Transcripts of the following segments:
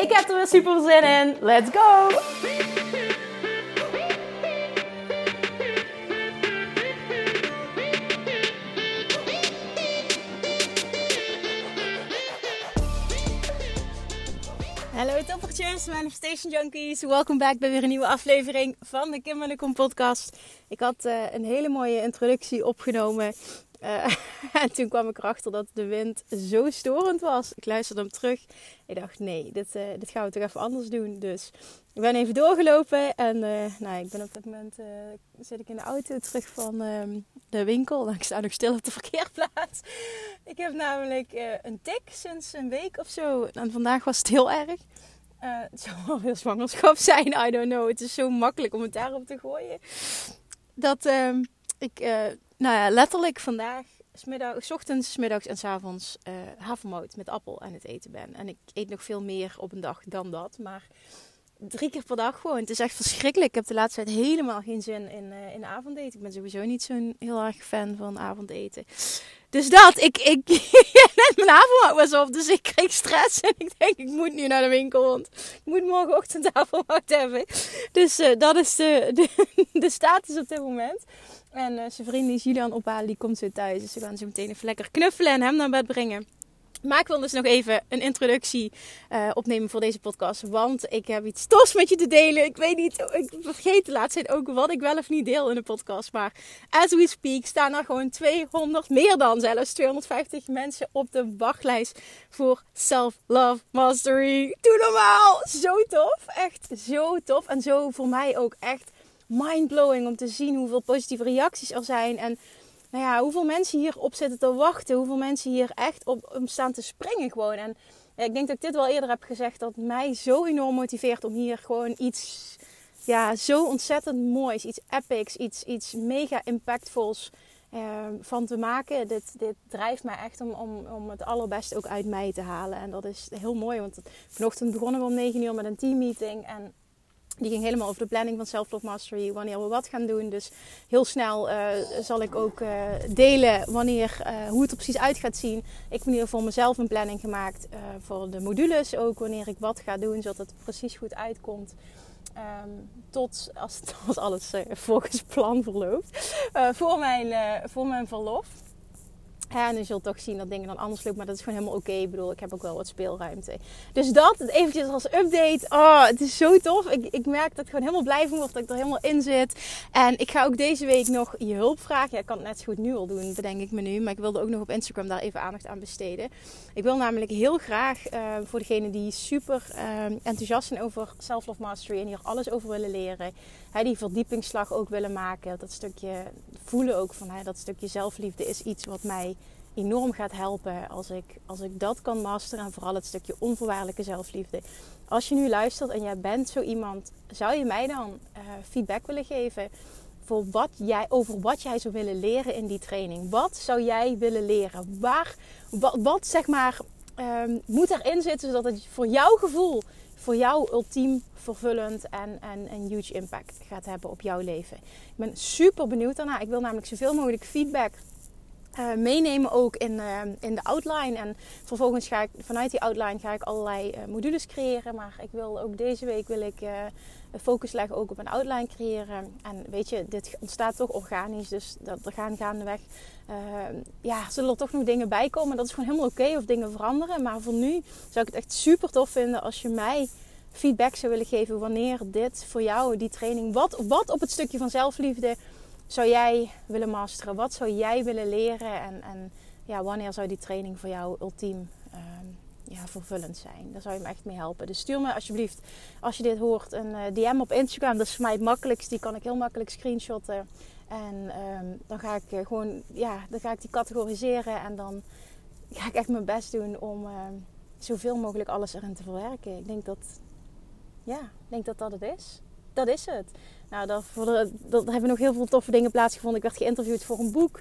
Ik heb er weer super zin in. Let's go! Hallo toppertjes, Manifestation Junkies. Welkom back bij weer een nieuwe aflevering van de Kim en de Kom podcast. Ik had uh, een hele mooie introductie opgenomen. Uh, en toen kwam ik erachter dat de wind zo storend was. Ik luisterde hem terug. Ik dacht, nee, dit, uh, dit gaan we toch even anders doen. Dus ik ben even doorgelopen. En nou, ik ben op dat moment zit ik in de auto terug van ehm, de winkel. Ik sta nog stil op de verkeerplaats. Ik heb namelijk een tik sinds een week of zo. En vandaag was het heel erg. Uh, het zou wel veel zwangerschap zijn, I don't know. Het is zo makkelijk om het daarop te gooien. Dat uh, ik, uh, nou ja, letterlijk vandaag, smiddag, ochtends, middags en s avonds uh, havermout met appel aan het eten ben. En ik eet nog veel meer op een dag dan dat. Maar drie keer per dag gewoon. Het is echt verschrikkelijk. Ik heb de laatste tijd helemaal geen zin in, uh, in avondeten. Ik ben sowieso niet zo'n heel erg fan van avondeten. Dus dat, ik, ik net mijn avondmaat was op, dus ik kreeg stress. En ik denk, ik moet nu naar de winkel, want ik moet morgenochtend avondmaat hebben. Dus dat is de, de, status op dit moment. En uh, zijn vriend is Julian ophalen, die komt zo thuis. Dus we gaan zo meteen even lekker knuffelen en hem naar bed brengen. Maar ik wil dus nog even een introductie uh, opnemen voor deze podcast. Want ik heb iets tofs met je te delen. Ik weet niet, ik vergeet de laatste tijd ook wat ik wel of niet deel in de podcast. Maar as we speak staan er gewoon 200, meer dan zelfs 250 mensen op de wachtlijst voor Self-Love Mastery. Doe normaal! Zo tof, echt zo tof. En zo voor mij ook echt mindblowing om te zien hoeveel positieve reacties er zijn. En nou ja, hoeveel mensen hier op zitten te wachten. Hoeveel mensen hier echt op, op staan te springen gewoon. En ik denk dat ik dit wel eerder heb gezegd. Dat mij zo enorm motiveert om hier gewoon iets ja, zo ontzettend moois. Iets epics. Iets, iets mega impactvols uh, van te maken. Dit, dit drijft mij echt om, om, om het allerbeste ook uit mij te halen. En dat is heel mooi. Want vanochtend begonnen we om 9 uur met een teammeeting. En die ging helemaal over de planning van Self-Love Mastery, wanneer we wat gaan doen. Dus heel snel uh, zal ik ook uh, delen wanneer, uh, hoe het er precies uit gaat zien. Ik heb hier voor mezelf een planning gemaakt voor de modules ook, wanneer ik wat ga doen, zodat het precies goed uitkomt. Um, tot als, als alles volgens plan verloopt. voor, mijn, voor mijn verlof. En je zult toch zien dat dingen dan anders lopen. Maar dat is gewoon helemaal oké. Ik bedoel, ik heb ook wel wat speelruimte. Dus dat, eventjes als update. Oh, het is zo tof. Ik, ik merk dat ik gewoon helemaal blij van word. Dat ik er helemaal in zit. En ik ga ook deze week nog je hulp vragen. Ik kan het net zo goed nu al doen, bedenk ik me nu. Maar ik wilde ook nog op Instagram daar even aandacht aan besteden. Ik wil namelijk heel graag uh, voor degenen die super uh, enthousiast zijn over Self-Love Mastery. En hier alles over willen leren. Hè, die verdiepingsslag ook willen maken. Dat stukje voelen ook van hè, dat stukje zelfliefde is iets wat mij enorm gaat helpen als ik, als ik dat kan masteren. En vooral het stukje onvoorwaardelijke zelfliefde. Als je nu luistert en jij bent zo iemand, zou je mij dan uh, feedback willen geven voor wat jij, over wat jij zou willen leren in die training? Wat zou jij willen leren? Waar, wat, wat zeg maar um, moet erin zitten zodat het voor jouw gevoel, voor jou ultiem vervullend en, en een huge impact gaat hebben op jouw leven? Ik ben super benieuwd daarna. Ik wil namelijk zoveel mogelijk feedback uh, meenemen ook in, uh, in de outline. En vervolgens ga ik vanuit die outline ga ik allerlei uh, modules creëren. Maar ik wil ook deze week wil ik focus leggen ook op een outline creëren. En weet je, dit ontstaat toch organisch. Dus dat, er gaan gaandeweg ja, zullen er toch nog dingen bij komen. Dat is gewoon helemaal oké of dingen veranderen. Maar voor nu zou ik het echt super tof vinden als je mij feedback zou willen geven wanneer dit voor jou, die training, wat, wat op het stukje van zelfliefde zou jij willen masteren? Wat zou jij willen leren? En, en ja, wanneer zou die training voor jou ultiem um, ja, vervullend zijn? Daar zou je me echt mee helpen. Dus stuur me alsjeblieft, als je dit hoort, een uh, DM op Instagram. Dat is voor mij het makkelijkst. Die kan ik heel makkelijk screenshotten. En um, dan ga ik uh, gewoon, ja, dan ga ik die categoriseren. En dan ga ik echt mijn best doen om uh, zoveel mogelijk alles erin te verwerken. Ik denk dat ja, ik denk dat dat het is. Dat is het. Nou, dat hebben nog heel veel toffe dingen plaatsgevonden. Ik werd geïnterviewd voor een boek.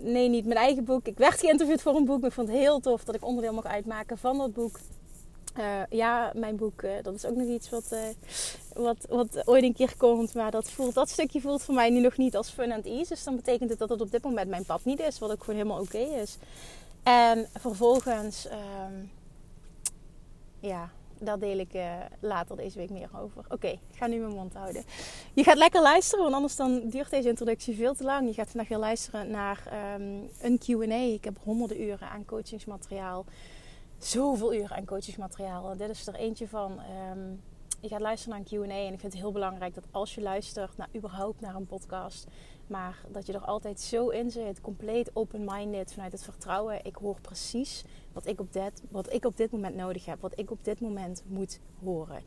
Nee, niet mijn eigen boek. Ik werd geïnterviewd voor een boek. Maar ik vond het heel tof dat ik onderdeel mag uitmaken van dat boek. Uh, ja, mijn boek, uh, dat is ook nog iets wat, uh, wat, wat ooit een keer komt. Maar dat, voelt, dat stukje voelt voor mij nu nog niet als fun and ease. Dus dan betekent het dat het op dit moment mijn pad niet is. Wat ook gewoon helemaal oké is. En vervolgens, um, ja, daar deel ik uh, later deze week meer over. Oké, ik ga nu mijn mond houden. Je gaat lekker luisteren, want anders dan duurt deze introductie veel te lang. Je gaat vandaag weer luisteren naar um, een Q&A. Ik heb honderden uren aan coachingsmateriaal. Zoveel uren aan coachingsmateriaal. Dit is er eentje van. Um, je gaat luisteren naar een Q&A en ik vind het heel belangrijk dat als je luistert naar überhaupt naar een podcast maar dat je er altijd zo in zit, compleet open-minded, vanuit het vertrouwen. Ik hoor precies wat ik, op dit, wat ik op dit moment nodig heb, wat ik op dit moment moet horen.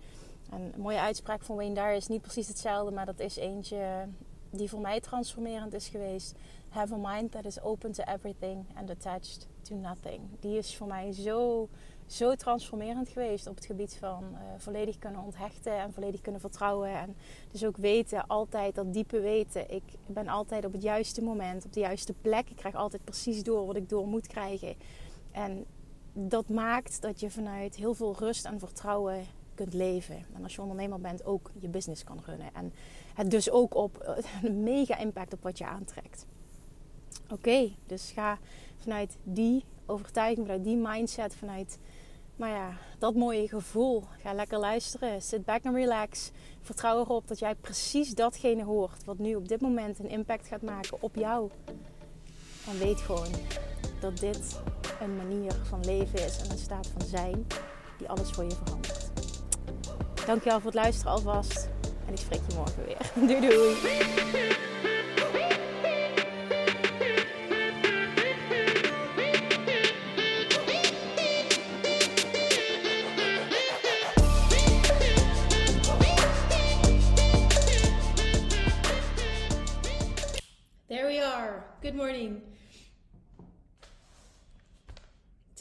En een mooie uitspraak van Wayne Dyer is niet precies hetzelfde, maar dat is eentje die voor mij transformerend is geweest. Have a mind that is open to everything and attached to nothing. Die is voor mij zo zo transformerend geweest op het gebied van uh, volledig kunnen onthechten en volledig kunnen vertrouwen. En dus ook weten, altijd dat diepe weten. Ik ben altijd op het juiste moment, op de juiste plek. Ik krijg altijd precies door wat ik door moet krijgen. En dat maakt dat je vanuit heel veel rust en vertrouwen kunt leven. En als je ondernemer bent, ook je business kan runnen. En het dus ook op een mega impact op wat je aantrekt. Oké, dus ga vanuit die overtuiging, vanuit die mindset, vanuit maar ja, dat mooie gevoel. Ga lekker luisteren. Sit back and relax. Vertrouw erop dat jij precies datgene hoort wat nu op dit moment een impact gaat maken op jou. En weet gewoon dat dit een manier van leven is en een staat van zijn die alles voor je verandert. Dankjewel voor het luisteren alvast. En ik spreek je morgen weer. Doei doei.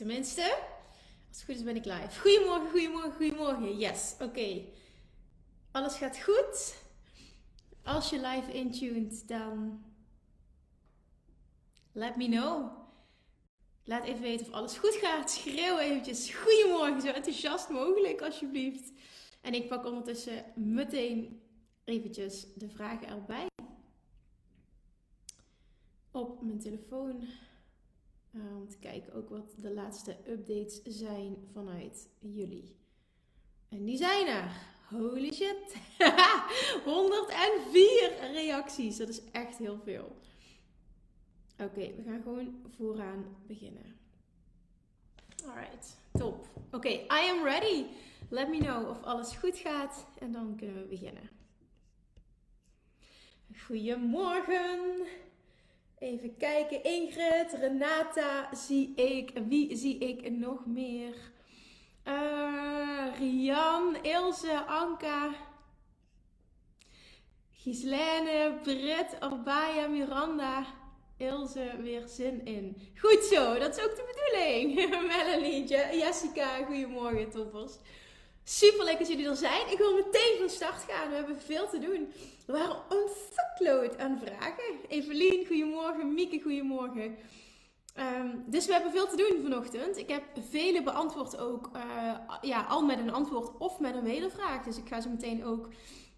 Tenminste, als het goed is ben ik live. Goedemorgen, goedemorgen, goedemorgen. Yes, oké. Alles gaat goed. Als je live intuned, dan let me know. Laat even weten of alles goed gaat. Schreeuw eventjes goedemorgen, zo enthousiast mogelijk alsjeblieft. En ik pak ondertussen meteen eventjes de vragen erbij op mijn telefoon. Uh, om te kijken ook wat de laatste updates zijn vanuit jullie. En die zijn er. Holy shit. 104 reacties. Dat is echt heel veel. Oké, we gaan gewoon vooraan beginnen. Alright, top. Oké, I am ready. Let me know of alles goed gaat en dan kunnen we beginnen. Goedemorgen. Even kijken. Ingrid, Renata zie ik. Wie zie ik nog meer? Uh, Rian, Ilse, Anka. Gislene, Brit, Arbaya, Miranda. Ilse, weer zin in. Goed zo, dat is ook de bedoeling. Melanie, Jessica, goedemorgen toppers. Super leuk dat jullie er zijn. Ik wil meteen van start gaan. We hebben veel te doen. Er waren een fuckload aan vragen. Evelien, goedemorgen. Mieke, goedemorgen. Um, dus we hebben veel te doen vanochtend. Ik heb vele beantwoord ook, uh, ja, al met een antwoord of met een wedervraag. Dus ik ga zo meteen ook,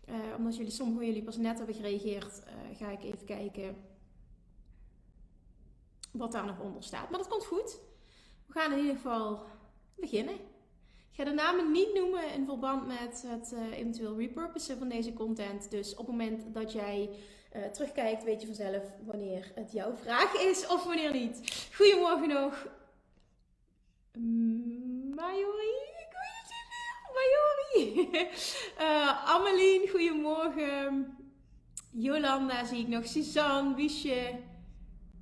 uh, omdat jullie, sommigen van jullie pas net hebben gereageerd, uh, ga ik even kijken wat daar nog onder staat. Maar dat komt goed. We gaan in ieder geval beginnen. Ga de namen niet noemen in verband met het uh, eventueel repurposen van deze content. Dus op het moment dat jij uh, terugkijkt, weet je vanzelf wanneer het jouw vraag is of wanneer niet. Goedemorgen nog. Majori? Ik weet uh, Amelien, goedemorgen. Jolanda zie ik nog. Suzanne, Wiesje.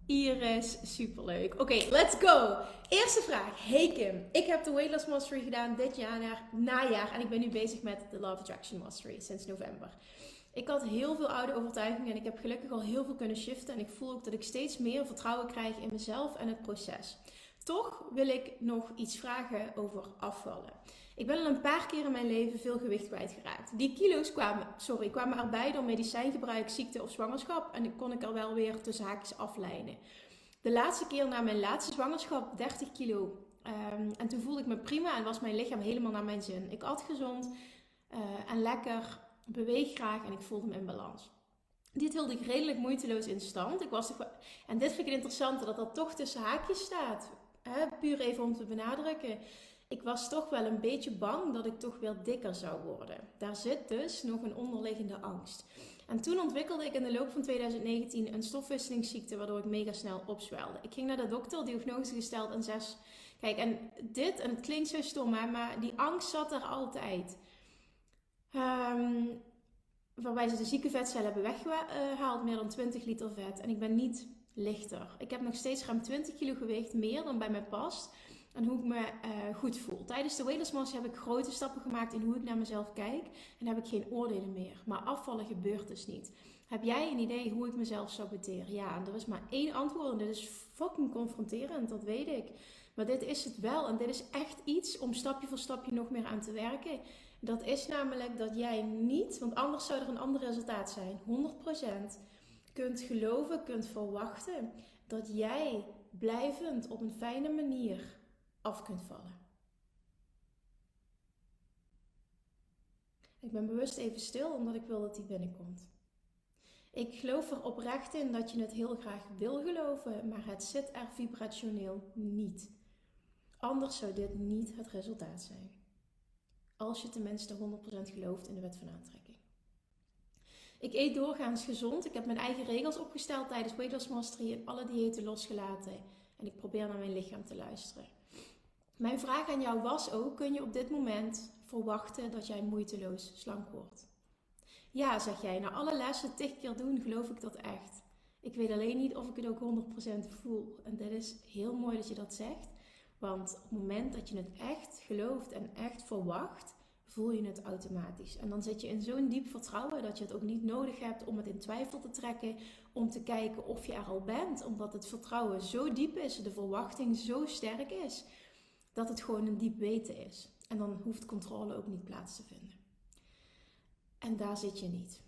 Iris, superleuk. Oké, let's go. Eerste vraag. Hey Kim, ik heb de Weight Loss Mastery gedaan dit jaar naar najaar en ik ben nu bezig met de Love Attraction Mastery sinds november. Ik had heel veel oude overtuigingen en ik heb gelukkig al heel veel kunnen shiften en ik voel ook dat ik steeds meer vertrouwen krijg in mezelf en het proces. Toch wil ik nog iets vragen over afvallen. Ik ben al een paar keer in mijn leven veel gewicht kwijtgeraakt. Die kilo's kwamen, sorry, kwamen erbij door medicijngebruik, ziekte of zwangerschap. En ik kon ik er wel weer tussen haakjes afleiden. De laatste keer na mijn laatste zwangerschap 30 kilo. Um, en toen voelde ik me prima en was mijn lichaam helemaal naar mijn zin. Ik at gezond uh, en lekker, beweeg graag en ik voelde me in balans. Dit hield ik redelijk moeiteloos in stand. Ik was en dit vind ik het interessante, dat dat toch tussen haakjes staat. Hè? Puur even om te benadrukken ik was toch wel een beetje bang dat ik toch weer dikker zou worden. Daar zit dus nog een onderliggende angst. En toen ontwikkelde ik in de loop van 2019 een stofwisselingsziekte waardoor ik mega snel opzwelde. Ik ging naar de dokter, diagnose gesteld en zes. Kijk, en dit, en het klinkt zo stom, maar die angst zat er altijd. Um, waarbij ze de zieke vetcellen hebben weggehaald, meer dan 20 liter vet. En ik ben niet lichter. Ik heb nog steeds ruim 20 kilo gewicht, meer dan bij mij past en hoe ik me uh, goed voel. Tijdens de Master heb ik grote stappen gemaakt in hoe ik naar mezelf kijk en heb ik geen oordelen meer. Maar afvallen gebeurt dus niet. Heb jij een idee hoe ik mezelf saboteer? Ja, en er is maar één antwoord en dit is fucking confronterend, dat weet ik. Maar dit is het wel en dit is echt iets om stapje voor stapje nog meer aan te werken. Dat is namelijk dat jij niet, want anders zou er een ander resultaat zijn, 100% kunt geloven, kunt verwachten dat jij blijvend op een fijne manier af kunt vallen. Ik ben bewust even stil omdat ik wil dat die binnenkomt. Ik geloof er oprecht in dat je het heel graag wil geloven, maar het zit er vibrationeel niet. Anders zou dit niet het resultaat zijn. Als je tenminste 100% gelooft in de wet van aantrekking. Ik eet doorgaans gezond. Ik heb mijn eigen regels opgesteld tijdens Weight Loss Mastery en alle diëten losgelaten. En ik probeer naar mijn lichaam te luisteren. Mijn vraag aan jou was ook: kun je op dit moment verwachten dat jij moeiteloos slank wordt? Ja, zeg jij, na alle lessen tig keer doen, geloof ik dat echt. Ik weet alleen niet of ik het ook 100% voel. En dit is heel mooi dat je dat zegt. Want op het moment dat je het echt gelooft en echt verwacht, voel je het automatisch. En dan zit je in zo'n diep vertrouwen dat je het ook niet nodig hebt om het in twijfel te trekken, om te kijken of je er al bent, omdat het vertrouwen zo diep is, de verwachting zo sterk is dat het gewoon een diep weten is. En dan hoeft controle ook niet plaats te vinden. En daar zit je niet.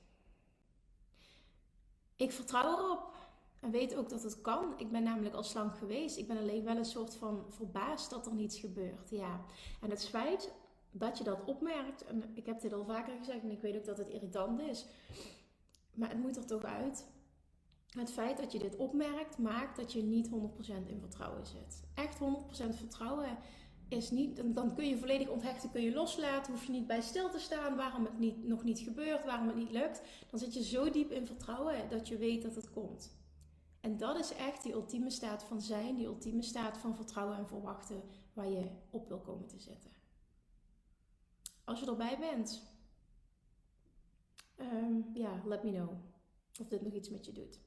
Ik vertrouw erop en weet ook dat het kan. Ik ben namelijk al slank geweest. Ik ben alleen wel een soort van verbaasd dat er niets gebeurt. Ja. En het feit dat je dat opmerkt, en ik heb dit al vaker gezegd en ik weet ook dat het irritant is, maar het moet er toch uit. Het feit dat je dit opmerkt, maakt dat je niet 100% in vertrouwen zit. Echt 100% vertrouwen is niet, dan kun je volledig onthechten, kun je loslaten, hoef je niet bij stil te staan waarom het niet, nog niet gebeurt, waarom het niet lukt. Dan zit je zo diep in vertrouwen dat je weet dat het komt. En dat is echt die ultieme staat van zijn, die ultieme staat van vertrouwen en verwachten waar je op wil komen te zitten. Als je erbij bent, um, ja, let me know of dit nog iets met je doet.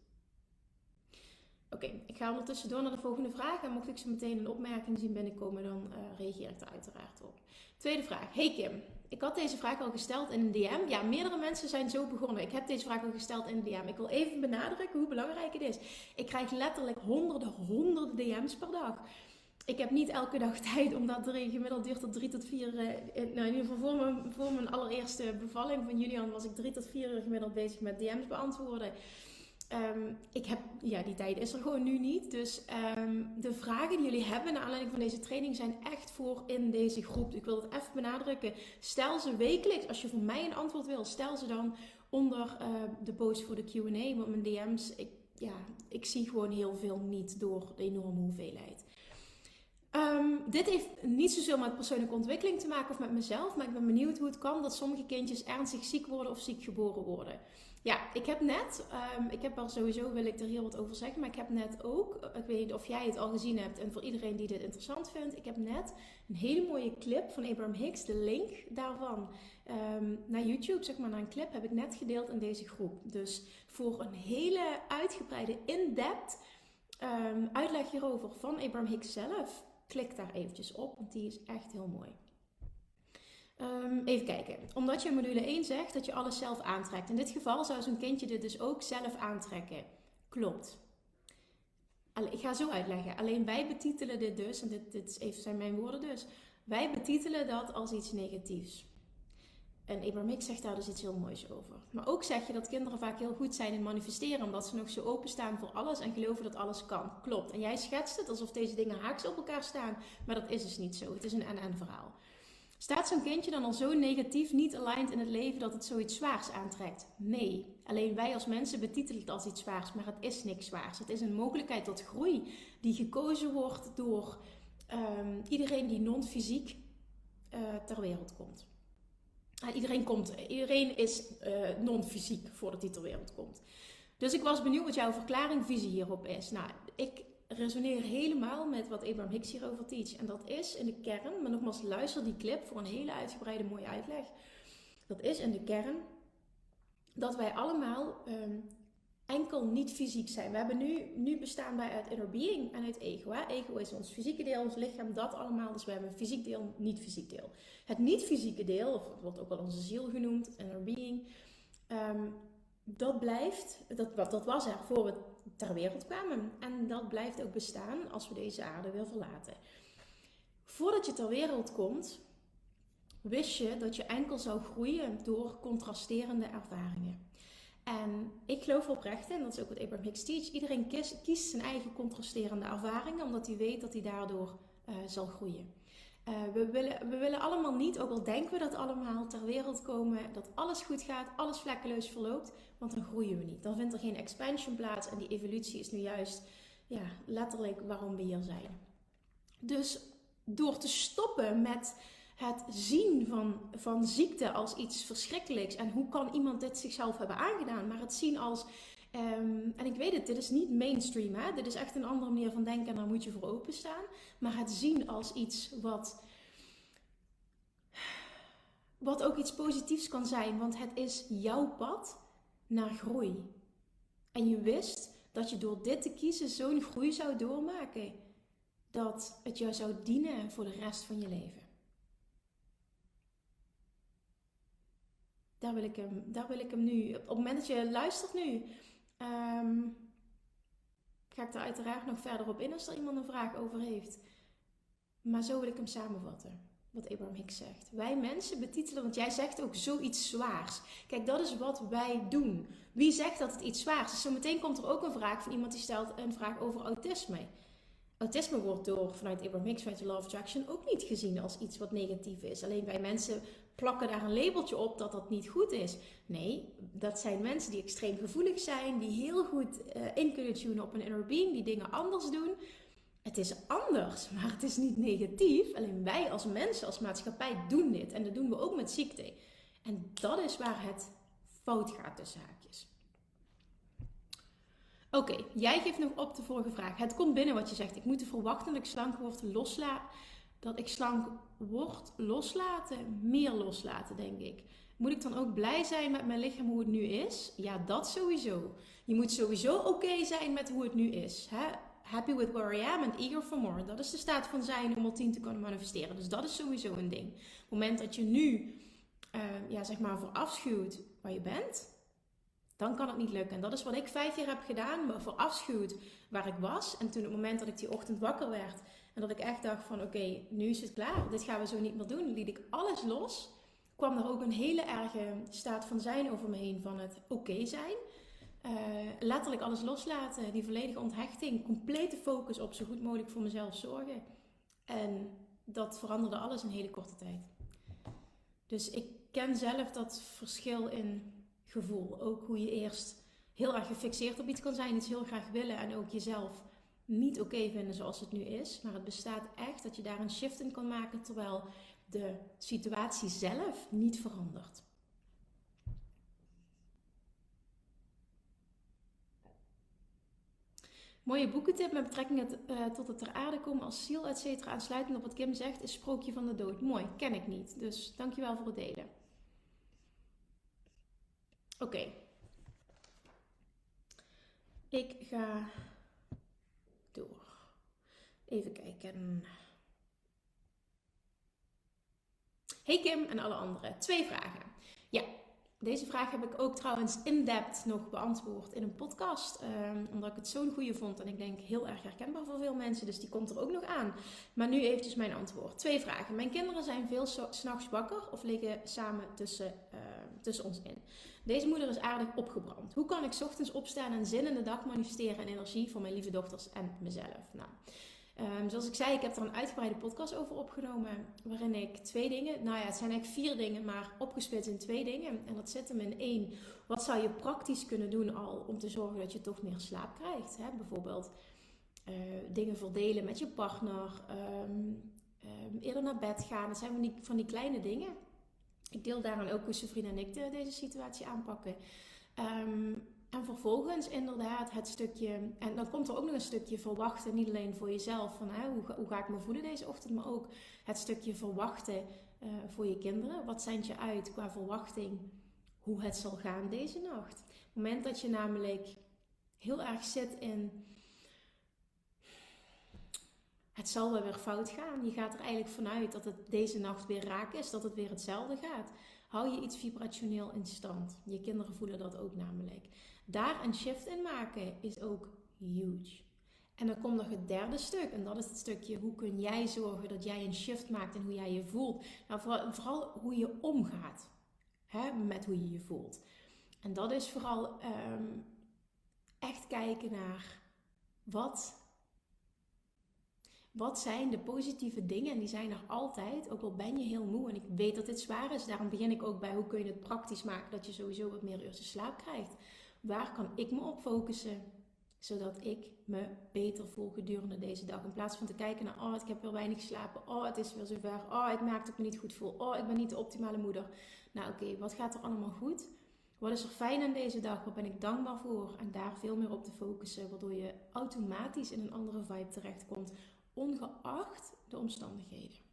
Oké, ik ga ondertussen door naar de volgende vraag. En mocht ik zo meteen een opmerking zien binnenkomen, dan uh, reageer ik er uiteraard op. Tweede vraag. Hey Kim, ik had deze vraag al gesteld in een DM. Ja, meerdere mensen zijn zo begonnen. Ik heb deze vraag al gesteld in een DM. Ik wil even benadrukken hoe belangrijk het is. Ik krijg letterlijk honderden, honderden DM's per dag. Ik heb niet elke dag tijd, omdat er gemiddeld duurt tot drie tot vier. Uh, nou, in ieder geval voor mijn, voor mijn allereerste bevalling van Julian was ik drie tot vier uur gemiddeld bezig met DM's beantwoorden. Um, ik heb, ja, die tijd is er gewoon nu niet. Dus um, de vragen die jullie hebben naar aanleiding van deze training zijn echt voor in deze groep. Ik wil het even benadrukken. Stel ze wekelijks, als je van mij een antwoord wil, stel ze dan onder uh, de post voor de QA. Want mijn DM's, ik, ja, ik zie gewoon heel veel niet door de enorme hoeveelheid. Um, dit heeft niet zozeer met persoonlijke ontwikkeling te maken of met mezelf, maar ik ben benieuwd hoe het kan dat sommige kindjes ernstig ziek worden of ziek geboren worden. Ja, ik heb net, um, ik heb er sowieso, wil ik er heel wat over zeggen, maar ik heb net ook, ik weet niet of jij het al gezien hebt en voor iedereen die dit interessant vindt, ik heb net een hele mooie clip van Abraham Hicks, de link daarvan um, naar YouTube, zeg maar, naar een clip, heb ik net gedeeld in deze groep. Dus voor een hele uitgebreide, in-depth uitleg hierover van Abraham Hicks zelf, klik daar eventjes op, want die is echt heel mooi. Um, even kijken. Omdat je in module 1 zegt dat je alles zelf aantrekt. In dit geval zou zo'n kindje dit dus ook zelf aantrekken. Klopt. Ik ga zo uitleggen. Alleen wij betitelen dit dus, en dit, dit zijn mijn woorden dus. Wij betitelen dat als iets negatiefs. En Abraham Hicks zegt daar dus iets heel moois over. Maar ook zeg je dat kinderen vaak heel goed zijn in manifesteren, omdat ze nog zo openstaan voor alles en geloven dat alles kan. Klopt. En jij schetst het alsof deze dingen haaks op elkaar staan, maar dat is dus niet zo. Het is een en-en verhaal. Staat zo'n kindje dan al zo negatief niet aligned in het leven dat het zoiets zwaars aantrekt? Nee. Alleen wij als mensen betitelen het als iets zwaars, maar het is niks zwaars. Het is een mogelijkheid tot groei die gekozen wordt door um, iedereen die non-fysiek uh, ter wereld komt. Uh, iedereen, komt, iedereen is uh, non-fysiek voordat hij ter wereld komt. Dus ik was benieuwd wat jouw verklaring, visie hierop is. Nou, ik resoneer helemaal met wat Abraham Hicks hierover teach. En dat is in de kern, maar nogmaals, luister die clip voor een hele uitgebreide mooie uitleg. Dat is in de kern dat wij allemaal um, enkel niet fysiek zijn. We hebben nu, nu bestaan wij uit inner being en uit ego. Ego is ons fysieke deel, ons lichaam, dat allemaal. Dus we hebben een fysiek deel, niet fysiek deel. Het niet fysieke deel, of het wordt ook wel onze ziel genoemd, inner being. Um, dat blijft, dat, dat was er voor we ter wereld kwamen. En dat blijft ook bestaan als we deze aarde weer verlaten. Voordat je ter wereld komt, wist je dat je enkel zou groeien door contrasterende ervaringen. En ik geloof oprecht in, dat is ook wat Abraham Hicks teach, iedereen kiest, zijn eigen contrasterende ervaringen, omdat hij weet dat hij daardoor uh, zal groeien. Uh, we, willen, we willen allemaal niet, ook al denken we dat allemaal, ter wereld komen, dat alles goed gaat, alles vlekkeloos verloopt, want dan groeien we niet. Dan vindt er geen expansion plaats en die evolutie is nu juist ja, letterlijk waarom we hier zijn. Dus door te stoppen met het zien van, van ziekte als iets verschrikkelijks en hoe kan iemand dit zichzelf hebben aangedaan, maar het zien als Um, en ik weet het, dit is niet mainstream. Hè? Dit is echt een andere manier van denken en daar moet je voor openstaan. Maar het zien als iets wat, wat ook iets positiefs kan zijn. Want het is jouw pad naar groei. En je wist dat je door dit te kiezen zo'n groei zou doormaken. Dat het jou zou dienen voor de rest van je leven. Daar wil ik hem, daar wil ik hem nu. Op het moment dat je luistert nu, Um, ga ik er uiteraard nog verder op in als er iemand een vraag over heeft. Maar zo wil ik hem samenvatten. Wat Abraham Hicks zegt. Wij mensen betitelen, want jij zegt ook zoiets zwaars. Kijk, dat is wat wij doen. Wie zegt dat het iets zwaars is? Zometeen komt er ook een vraag van iemand die stelt een vraag over autisme. Autisme wordt door vanuit Abraham Hicks, vanuit de Law of Attraction, ook niet gezien als iets wat negatief is. Alleen wij mensen plakken daar een labeltje op dat dat niet goed is. Nee, dat zijn mensen die extreem gevoelig zijn, die heel goed uh, in kunnen tunen op een inner being, die dingen anders doen. Het is anders, maar het is niet negatief. Alleen wij als mensen, als maatschappij doen dit. En dat doen we ook met ziekte. En dat is waar het fout gaat tussen haakjes. Oké, jij geeft nog op de vorige vraag. Het komt binnen wat je zegt. Ik moet de ik slank word loslaten. Dat ik slank word loslaten. Meer loslaten, denk ik. Moet ik dan ook blij zijn met mijn lichaam hoe het nu is? Ja, dat sowieso. Je moet sowieso oké zijn met hoe het nu is. Hè? Happy with where I am and eager for more. Dat is de staat van zijn om al tien te kunnen manifesteren. Dus dat is sowieso een ding. Op het moment dat je nu, uh, ja, zeg maar, verafschuwt waar je bent, dan kan het niet lukken. En dat is wat ik vijf jaar heb gedaan, me verafschuwd waar ik was. En toen op het moment dat ik die ochtend wakker werd en dat ik echt dacht van oké, nu is het klaar, dit gaan we zo niet meer doen, liet ik alles los. Kwam er ook een hele erge staat van zijn over me heen van het oké zijn. Uh, letterlijk alles loslaten, die volledige onthechting, complete focus op zo goed mogelijk voor mezelf zorgen. En dat veranderde alles in hele korte tijd. Dus ik ken zelf dat verschil in gevoel. Ook hoe je eerst heel erg gefixeerd op iets kan zijn, iets heel graag willen en ook jezelf niet oké vinden zoals het nu is. Maar het bestaat echt dat je daar een shift in kan maken terwijl de situatie zelf niet verandert. Mooie boekentip met betrekking uh, tot het ter aarde komen als ziel, et cetera. Aansluitend op wat Kim zegt, is Sprookje van de Dood. Mooi, ken ik niet. Dus dankjewel voor het delen. Oké. Ik ga door. Even kijken. Hey Kim en alle anderen. Twee vragen. Ja, Deze vraag heb ik ook trouwens in-depth nog beantwoord in een podcast. Um, omdat ik het zo'n goede vond. En ik denk heel erg herkenbaar voor veel mensen. Dus die komt er ook nog aan. Maar nu eventjes mijn antwoord. Twee vragen. Mijn kinderen zijn veel s'nachts wakker of liggen samen tussen, uh, tussen ons in. Deze moeder is aardig opgebrand. Hoe kan ik ochtends opstaan en zin in de dag manifesteren en energie voor mijn lieve dochters en mezelf? Nou, Um, zoals ik zei, ik heb er een uitgebreide podcast over opgenomen. Waarin ik twee dingen, nou ja, het zijn eigenlijk vier dingen, maar opgesplitst in twee dingen. En dat zit hem in één. Wat zou je praktisch kunnen doen al om te zorgen dat je toch meer slaap krijgt? Hè? Bijvoorbeeld uh, dingen verdelen met je partner. Um, um, eerder naar bed gaan. Dat zijn van die, van die kleine dingen. Ik deel daarin ook hoe Sofrien en ik de, deze situatie aanpakken. Um, en vervolgens inderdaad het stukje, en dan komt er ook nog een stukje verwachten, niet alleen voor jezelf, van hè, hoe, hoe ga ik me voelen deze ochtend, maar ook het stukje verwachten uh, voor je kinderen. Wat zendt je uit qua verwachting hoe het zal gaan deze nacht? Op het moment dat je namelijk heel erg zit in het zal wel weer fout gaan. Je gaat er eigenlijk vanuit dat het deze nacht weer raak is, dat het weer hetzelfde gaat. Hou je iets vibrationeel in stand. Je kinderen voelen dat ook namelijk. Daar een shift in maken is ook huge. En dan komt nog het derde stuk. En dat is het stukje hoe kun jij zorgen dat jij een shift maakt in hoe jij je voelt. Nou, vooral, vooral hoe je omgaat hè, met hoe je je voelt. En dat is vooral ehm, echt kijken naar wat wat zijn de positieve dingen? En die zijn er altijd, ook al ben je heel moe. En ik weet dat dit zwaar is. Daarom begin ik ook bij hoe kun je het praktisch maken dat je sowieso wat meer uurtjes slaap krijgt. Waar kan ik me op focussen? Zodat ik me beter voel gedurende deze dag. In plaats van te kijken naar, oh, ik heb weer weinig geslapen. Oh, het is weer zover. Oh, ik merk dat me niet goed voel. Oh, ik ben niet de optimale moeder. Nou, oké, wat gaat er allemaal goed? Wat is er fijn aan deze dag? Wat ben ik dankbaar voor? En daar veel meer op te focussen, waardoor je automatisch in een andere vibe terechtkomt ongeacht de omstandigheden.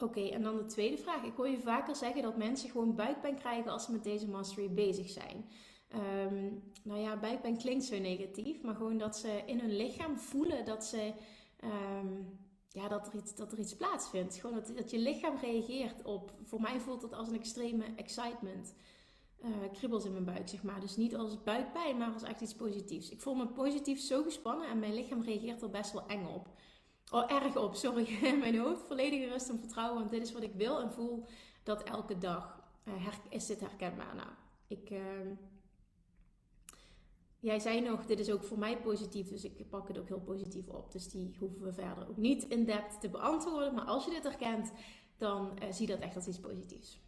Oké, en dan de tweede vraag. Ik hoor je vaker zeggen dat mensen gewoon buikpijn krijgen als ze met deze mastery bezig zijn. Um, nou ja, buikpijn klinkt zo negatief, maar gewoon dat ze in hun lichaam voelen dat, ze, um, ja, dat, er, iets, dat er iets plaatsvindt. Gewoon dat, dat je lichaam reageert op. Voor mij voelt het als een extreme excitement uh, in mijn buik, zeg maar. Dus niet als buikpijn, maar als echt iets positiefs. Ik voel me positief zo gespannen en mijn lichaam reageert er best wel eng op. Oh, erg op, sorry. mijn hoofd volledige rust en vertrouwen, want dit is wat ik wil en voel dat elke dag. Uh, is dit herkenbaar? Nou, ik... Uh, jij zei nog, dit is ook voor mij positief, dus ik pak het ook heel positief op. Dus die hoeven we verder ook niet in depth te beantwoorden. Maar als je dit herkent, dan uh, zie dat echt als iets positiefs.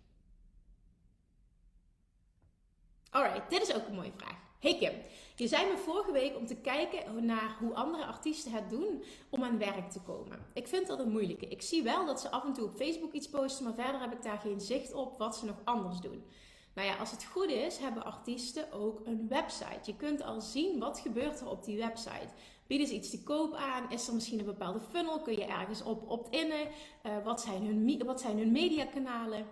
Alright, dit is ook een mooie vraag. Hey Kim, je zei me vorige week om te kijken naar hoe andere artiesten het doen om aan werk te komen. Ik vind dat een moeilijke. Ik zie wel dat ze af en toe op Facebook iets posten, maar verder heb ik daar geen zicht op wat ze nog anders doen. Nou ja, als het goed is, hebben artiesten ook een website. Je kunt al zien wat gebeurt er op die website. Bieden ze iets te koop aan? Is er misschien een bepaalde funnel? Kun je ergens op opt-innen? Uh, wat, zijn hun, wat zijn hun mediakanalen?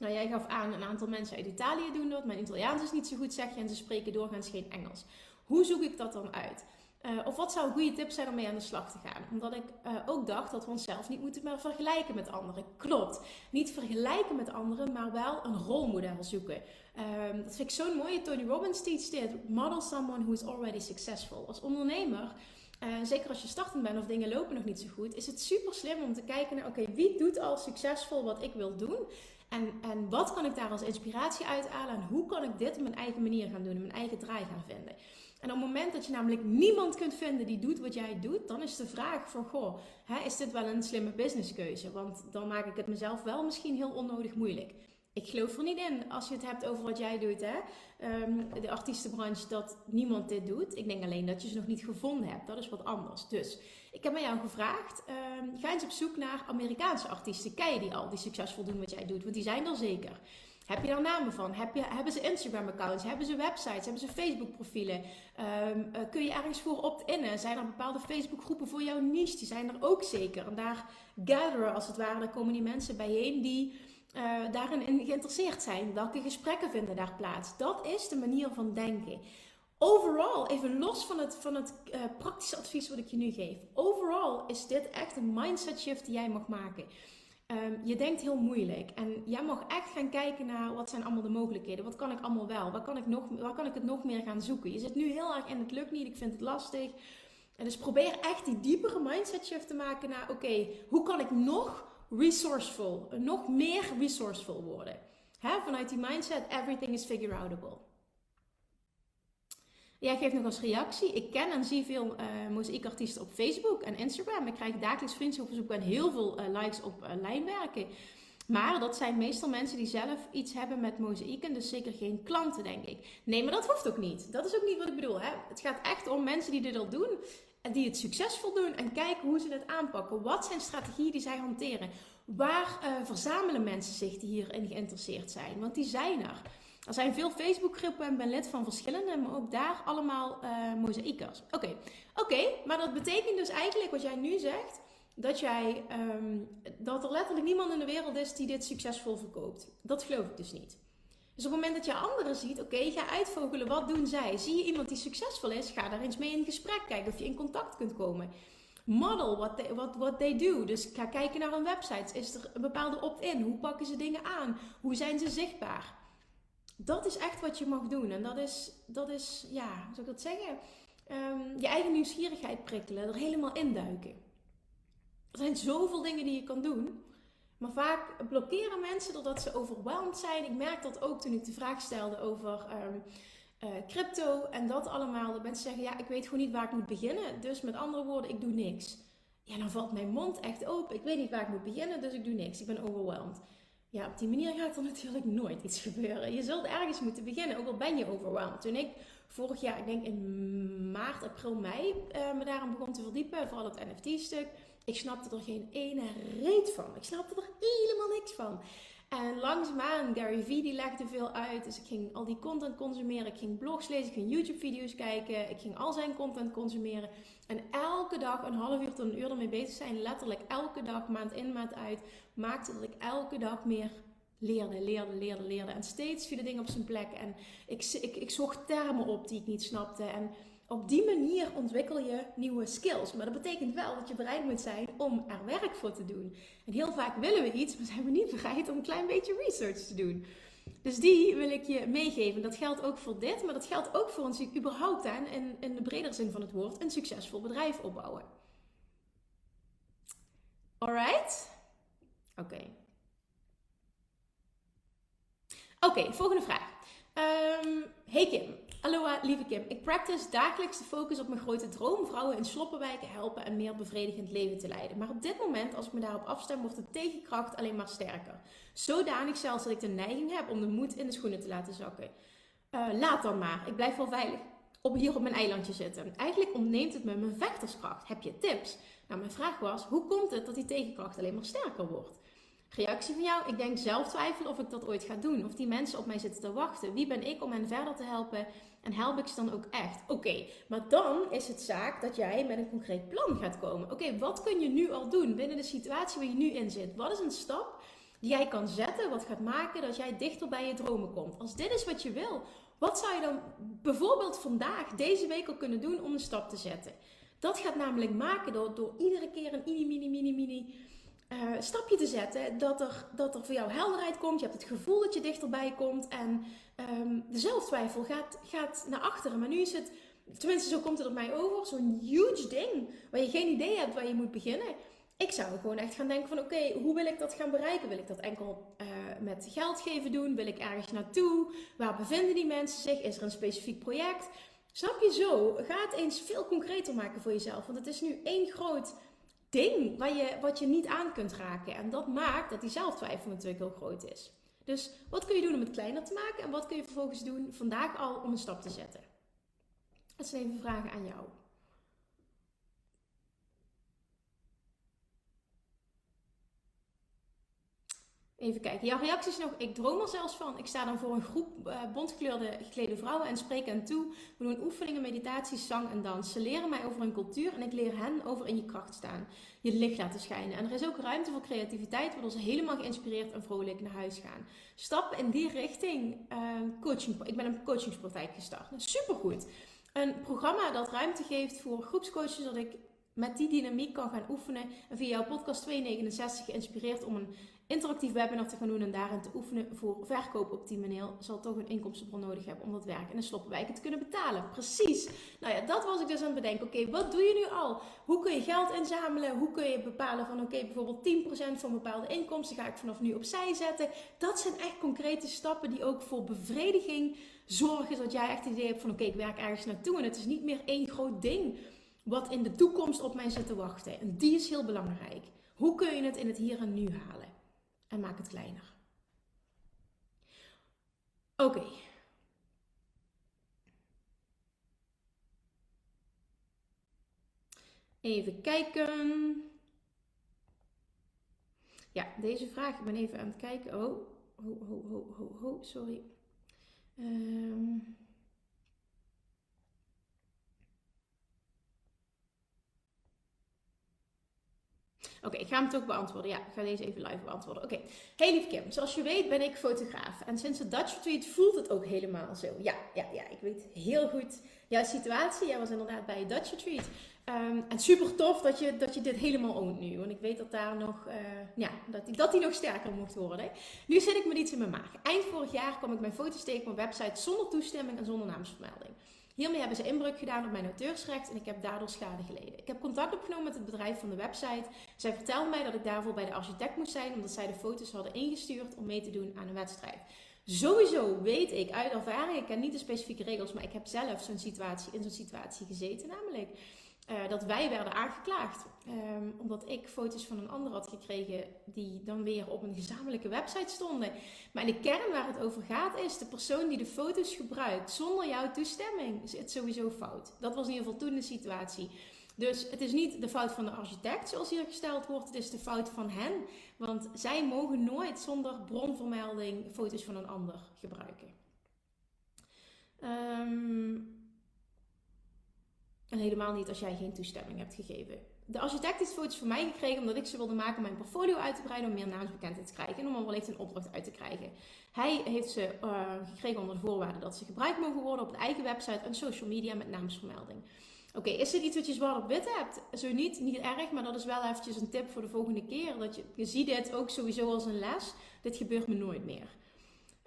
Nou, jij gaf aan, een aantal mensen uit Italië doen dat. Mijn Italiaans is niet zo goed, zeg je. En ze spreken doorgaans geen Engels. Hoe zoek ik dat dan uit? Uh, of wat zou een goede tip zijn om mee aan de slag te gaan? Omdat ik uh, ook dacht dat we onszelf niet moeten meer vergelijken met anderen. Klopt. Niet vergelijken met anderen, maar wel een rolmodel zoeken. Uh, dat vind ik zo'n mooie. Tony Robbins teach dit. Model someone who is already successful. Als ondernemer uh, zeker als je startend bent of dingen lopen nog niet zo goed, is het super slim om te kijken naar: oké, wie doet al succesvol wat ik wil doen? En, en wat kan ik daar als inspiratie uithalen? En hoe kan ik dit op mijn eigen manier gaan doen, mijn eigen draai gaan vinden? En op het moment dat je namelijk niemand kunt vinden die doet wat jij doet, dan is de vraag van, goh, hè, is dit wel een slimme businesskeuze? Want dan maak ik het mezelf wel misschien heel onnodig moeilijk ik geloof er niet in als je het hebt over wat jij doet, hè? Um, de artiestenbranche, dat niemand dit doet. Ik denk alleen dat je ze nog niet gevonden hebt. Dat is wat anders. Dus ik heb aan jou gevraagd: um, ga eens op zoek naar Amerikaanse artiesten. Ken je die al, die succesvol doen wat jij doet? Want die zijn er zeker. Heb je daar namen van? Heb je, hebben ze Instagram-accounts? Hebben ze websites? Hebben ze Facebook-profielen? Um, kun je ergens voor opt-innen? Zijn er bepaalde Facebook-groepen voor jouw niche? Die zijn er ook zeker. En daar gatheren als het ware, daar komen die mensen bijeen die uh, daarin geïnteresseerd zijn. Welke gesprekken vinden daar plaats? Dat is de manier van denken. Overal, even los van het, van het uh, praktische advies wat ik je nu geef. Overal is dit echt een mindset shift die jij mag maken. Ehm, je denkt heel moeilijk. En jij mag echt gaan kijken naar wat zijn allemaal de mogelijkheden. Wat kan ik allemaal wel? Waar kan ik, nog, waar kan ik het nog meer gaan zoeken? Je zit nu heel erg in het lukt niet, ik vind het lastig. En dus probeer echt die diepere mindset shift te maken naar oké, hoe kan ik nog resourceful, nog meer resourceful worden? Vanuit die mindset, everything is figure outable. Jij geeft nog als reactie. Ik ken en zie veel uh, op Facebook en Instagram. Ik krijg dagelijks vriendschapsverzoeken en heel veel uh, likes op uh, lijnwerken. Maar dat zijn meestal mensen die zelf iets hebben met mozaïeken. Dus zeker geen klanten, denk ik. Nee, maar dat hoeft ook niet. Dat is ook niet wat ik bedoel. Hè? Het gaat echt om mensen die dit al doen. En die het succesvol doen. En kijken hoe ze het aanpakken. Wat zijn strategieën die zij hanteren? Waar verzamelen mensen zich die hierin geïnteresseerd zijn? Want die zijn er. Er zijn veel Facebookgroepen en ben lid van verschillende, maar ook daar allemaal uh, mozaïekers. Oké, oké, maar dat betekent dus eigenlijk wat jij nu zegt, dat, jij, um, dat er letterlijk niemand in de wereld is die dit succesvol verkoopt. Dat geloof ik dus niet. Dus op het moment dat je anderen ziet, oké, ga uitvogelen, wat doen zij? Zie je iemand die succesvol is, ga daar eens mee in gesprek, kijken of je in contact kunt komen. Model what they, what, they do. Dus ga kijken naar hun websites. Is er een bepaalde opt-in? Hoe pakken ze dingen aan? Hoe zijn ze zichtbaar? dat is echt wat je mag doen. En dat is, dat is ja, hoe zou ik dat zeggen? Um, je eigen nieuwsgierigheid prikkelen, er helemaal induiken. Er zijn zoveel dingen die je kan doen. Maar vaak blokkeren mensen doordat ze overweldigd zijn. Ik merk dat ook toen ik de vraag stelde over um, uh, crypto en dat allemaal. Dat mensen zeggen, ja, ik weet gewoon niet waar ik moet beginnen. Dus met andere woorden, ik doe niks. Ja, dan valt mijn mond echt open. Ik weet niet waar ik moet beginnen, dus ik doe niks. Ik ben overweldigd. Ja, op die manier gaat er natuurlijk nooit iets gebeuren. Je zult ergens moeten beginnen, ook al ben je overweldigd. Toen ik vorig jaar, ik denk in maart, april, mei, uh, me daarom begon te verdiepen, vooral het NFT-stuk. Ik snapte er geen ene reet van. Ik snapte er helemaal niks van. En langzaamaan, Gary Vee die legde veel uit. Dus ik ging al die content consumeren. Ik ging blogs lezen, ik ging YouTube-video's kijken. Ik ging al zijn content consumeren. En elke dag een half uur tot een uur ermee bezig zijn. Letterlijk elke dag, maand in, maand uit. Maakte dat ik elke dag meer leerde, leerde, leerde, leerde. En steeds vielen dingen op zijn plek. En ik, ik, ik zocht termen op die ik niet snapte. En op die manier ontwikkel je nieuwe skills. Maar dat betekent wel dat je bereid moet zijn om er werk voor te doen. En heel vaak willen we iets, maar zijn we niet bereid om een klein beetje research te doen. Dus die wil ik je meegeven. Dat geldt ook voor dit, maar dat geldt ook voor ons überhaupt aan, in, in de bredere zin van het woord, een succesvol bedrijf opbouwen. Alright? Oké. Oké, volgende vraag. Um, hey Kim, Aloha, lieve Kim. Ik practice dagelijks de focus op mijn grote droom: vrouwen in sloppenwijken helpen en meer bevredigend leven te leiden. Maar op dit moment, als ik me daarop afstem, wordt de tegenkracht alleen maar sterker. Zodanig zelfs dat ik de neiging heb om de moed in de schoenen te laten zakken. Uh, laat dan maar. Ik blijf wel veilig op hier op mijn eilandje zitten. Eigenlijk ontneemt het me mijn vechterskracht. Heb je tips? Nou, mijn vraag was: hoe komt het dat die tegenkracht alleen maar sterker wordt? Reactie van jou. Ik denk zelf twijfelen of ik dat ooit ga doen. Of die mensen op mij zitten te wachten. Wie ben ik om hen verder te helpen? En help ik ze dan ook echt? Oké, maar dan is het zaak dat jij met een concreet plan gaat komen. Oké, wat kun je nu al doen binnen de situatie waar je nu in zit? Wat is een stap die jij kan zetten, wat gaat maken dat jij dichter bij je dromen komt? Als dit is wat je wil, wat zou je dan bijvoorbeeld vandaag, deze week al kunnen doen om een stap te zetten? Dat gaat namelijk maken door, door iedere keer een mini, mini, mini, mini uh, stapje te zetten. Dat er, dat er voor jou helderheid komt. Je hebt het gevoel dat je dichterbij komt. En um, de zelftwijfel gaat, gaat naar achteren. Maar nu is het, tenminste zo komt het op mij over, zo'n huge ding. Waar je geen idee hebt waar je moet beginnen. Ik zou gewoon echt gaan denken van oké, hoe wil ik dat gaan bereiken? Wil ik dat enkel uh, met geld geven doen? Wil ik ergens naartoe? Waar bevinden die mensen zich? Is er een specifiek project? Snap je zo? Ga het eens veel concreter maken voor jezelf. Want het is nu één groot ding waar je, wat je niet aan kunt raken. En dat maakt dat die zelftwijfel natuurlijk heel groot is. Dus wat kun je doen om het kleiner te maken? En wat kun je vervolgens doen vandaag al om een stap te zetten? Dat zijn even vragen aan jou. Even kijken. Jouw reacties nog. Ik droom er zelfs van. Ik sta dan voor een groep uh, bontgekleurde geklede vrouwen en spreek hen toe. We doen oefeningen, meditaties, zang en dans. Ze leren mij over hun cultuur en ik leer hen over in je kracht staan. Je licht laten schijnen. En er is ook ruimte voor creativiteit, waardoor ze helemaal geïnspireerd en vrolijk naar huis gaan. Stap in die richting. Uh, coaching. Ik ben een coachingspraktijk gestart. Supergoed. Een programma dat ruimte geeft voor groepscoaches, dat ik met die dynamiek kan gaan oefenen. En via jouw podcast 269 geïnspireerd om een interactief webinar te gaan doen en daarin te oefenen voor verkoop op die manier, zal toch een inkomstenbron nodig hebben om dat werk in de sloppenwijken te kunnen betalen. Precies. Nou ja, dat was ik dus aan het bedenken. Oké, wat doe je nu al? Hoe kun je geld inzamelen? Hoe kun je bepalen van oké, bijvoorbeeld 10% van bepaalde inkomsten ga ik vanaf nu opzij zetten. Dat zijn echt concrete stappen die ook voor bevrediging zorgen, zodat jij echt het idee hebt van oké, ik werk ergens naartoe en het is niet meer één groot ding wat in de toekomst op mij zit te wachten. En die is heel belangrijk. Hoe kun je het in het hier en nu halen? En maak het kleiner. Oké. Even kijken. Ja, deze vraag. Ik ben even aan het kijken. Oh, ho, ho, ho, ho, sorry. Um, Oké, ik ga hem toch beantwoorden. Ja, ik ga deze even live beantwoorden. Oké, hey lief Kim, zoals je weet ben ik fotograaf. En sinds de Dutch Retreat voelt het ook helemaal zo. Ja, ja, ja, ik weet heel goed jouw situatie. Jij was inderdaad bij Dutch Retreat. Um, en super tof dat je, dat je dit helemaal oont nu. Want ik weet dat daar nog, uh, ja, dat die, dat die nog sterker mocht worden. Nu zit ik met iets in mijn maag. Eind vorig jaar kwam ik mijn foto's tegen op mijn website zonder toestemming en zonder naamsvermelding. Hiermee hebben ze inbreuk gedaan op mijn auteursrecht en ik heb daardoor schade geleden. Ik heb contact opgenomen met het bedrijf van de website. Zij vertelden mij dat ik daarvoor bij de architect moest zijn, omdat zij de foto's hadden ingestuurd om mee te doen aan een wedstrijd. Sowieso weet ik uit ervaring, ik ken niet de specifieke regels, maar ik heb zelf zo'n situatie, in zo'n situatie gezeten. Namelijk uh, dat wij werden aangeklaagd. Um, omdat ik foto's van een ander had gekregen die dan weer op een gezamenlijke website stonden. Maar de kern waar het over gaat is de persoon die de foto's gebruikt zonder jouw toestemming is het sowieso fout. Dat was in ieder geval situatie. Dus het is niet de fout van de architect zoals hier gesteld wordt, het is de fout van hen. Want zij mogen nooit zonder bronvermelding foto's van een ander gebruiken. Um, en helemaal niet als jij geen toestemming hebt gegeven. De architect heeft foto's van mij gekregen omdat ik ze wilde maken om mijn portfolio uit te breiden, om meer naamsbekendheid te krijgen en om er wellicht een opdracht uit te krijgen. Hij heeft ze uh, gekregen onder de voorwaarde dat ze gebruikt mogen worden op de eigen website en social media met naamsvermelding. Oké, is dit iets wat je zwart op wit hebt? Zo niet, niet erg, maar dat is wel eventjes een tip voor de volgende keer. Dat je, je ziet dit ook sowieso als een les. Dit gebeurt me nooit meer.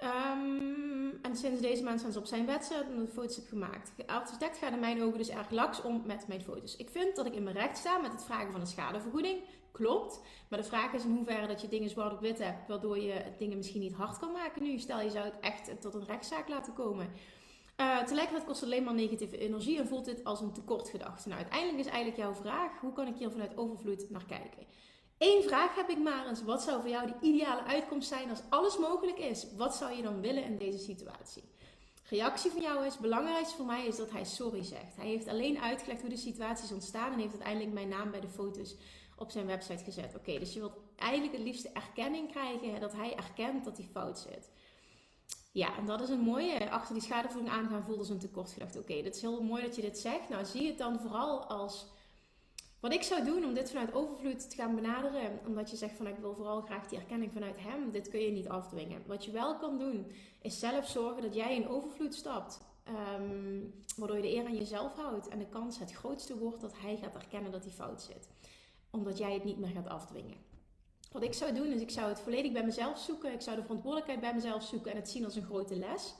Um, en sinds deze maand zijn ze op zijn wedstrijd en de foto's heb gemaakt. Architect gaat in mijn ogen dus erg laks om met mijn foto's. Ik vind dat ik in mijn recht sta met het vragen van een schadevergoeding. Klopt. Maar de vraag is in hoeverre dat je dingen zwart op wit hebt, waardoor je dingen misschien niet hard kan maken nu. Stel je zou het echt tot een rechtszaak laten komen. Uh, tegelijkertijd kost het alleen maar negatieve energie en voelt dit als een tekortgedachte. Nou, uiteindelijk is eigenlijk jouw vraag: hoe kan ik hier vanuit overvloed naar kijken? Eén vraag heb ik maar eens. Wat zou voor jou de ideale uitkomst zijn als alles mogelijk is? Wat zou je dan willen in deze situatie? Reactie van jou is, belangrijkste voor mij is dat hij sorry zegt. Hij heeft alleen uitgelegd hoe de situatie is ontstaan en heeft uiteindelijk mijn naam bij de foto's op zijn website gezet. Oké, dus je wilt eigenlijk het liefste erkenning krijgen dat hij erkent dat hij fout zit. Ja, en dat is een mooie. Achter die schadevergoeding aangaan voelde ze een tekortgedachte. Oké, dat is heel mooi dat je dit zegt. Nou, zie het dan vooral als wat ik zou doen om dit vanuit overvloed te gaan benaderen, omdat je zegt van ik wil vooral graag die erkenning vanuit hem, dit kun je niet afdwingen. Wat je wel kan doen, is zelf zorgen dat jij in overvloed stapt. Um, waardoor je de eer aan jezelf houdt en de kans het grootste wordt dat hij gaat erkennen dat hij fout zit. Omdat jij het niet meer gaat afdwingen. Wat ik zou doen, is ik zou het volledig bij mezelf zoeken. Ik zou de verantwoordelijkheid bij mezelf zoeken en het zien als een grote les.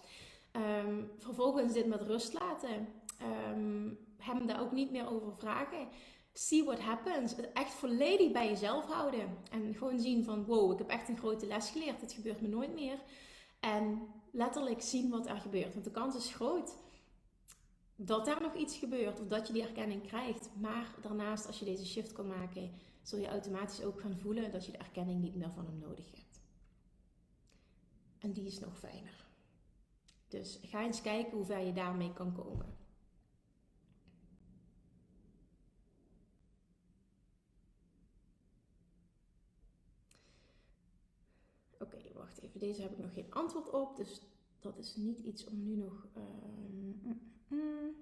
Um, vervolgens dit met rust laten. Um, hem daar ook niet meer over vragen see what happens. Echt volledig bij jezelf houden. En gewoon zien van wow, ik heb echt een grote les geleerd. Dit gebeurt me nooit meer. En letterlijk zien wat er gebeurt. Want de kans is groot dat er nog iets gebeurt of dat je die erkenning krijgt. Maar daarnaast, als je deze shift kan maken, zul je automatisch ook gaan voelen dat je de erkenning niet meer van hem nodig hebt. En die is nog fijner. Dus ga eens kijken hoe ver je daarmee kan komen. Deze heb ik nog geen antwoord op. Dus dat is niet iets om nu nog. Uh, mm, mm.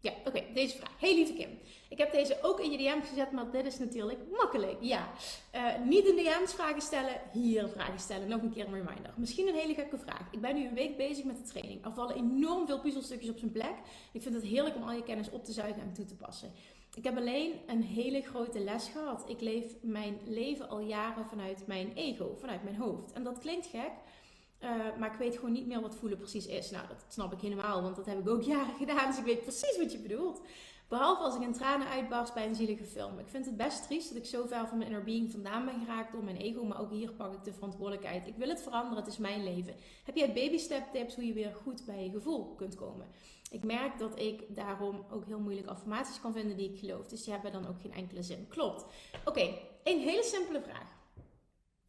Ja, oké, deze vraag. Hey lieve Kim. Ik heb deze ook in je DM's gezet, maar dit is natuurlijk makkelijk. Ja, uh, niet in DM's vragen stellen, hier vragen stellen. Nog een keer een reminder. Misschien een hele gekke vraag. Ik ben nu een week bezig met de training. Er vallen enorm veel puzzelstukjes op zijn plek. Ik vind het heerlijk om al je kennis op te zuigen en toe te passen. Ik heb alleen een hele grote les gehad. Ik leef mijn leven al jaren vanuit mijn ego, vanuit mijn hoofd. En dat klinkt gek, uh, maar ik weet gewoon niet meer wat voelen precies is. Nou, dat snap ik helemaal, want dat heb ik ook jaren gedaan. Dus ik weet precies wat je bedoelt. Behalve als ik in tranen uitbarst bij een zielige film. Ik vind het best triest dat ik zo ver van mijn inner being vandaan ben geraakt door mijn ego. Maar ook hier pak ik de verantwoordelijkheid. Ik wil het veranderen, het is mijn leven. Heb jij baby step tips hoe je weer goed bij je gevoel kunt komen? Ik merk dat ik daarom ook heel moeilijk affirmaties kan vinden die ik geloof. Dus die hebben dan ook geen enkele zin. Klopt. Oké, een hele simpele vraag.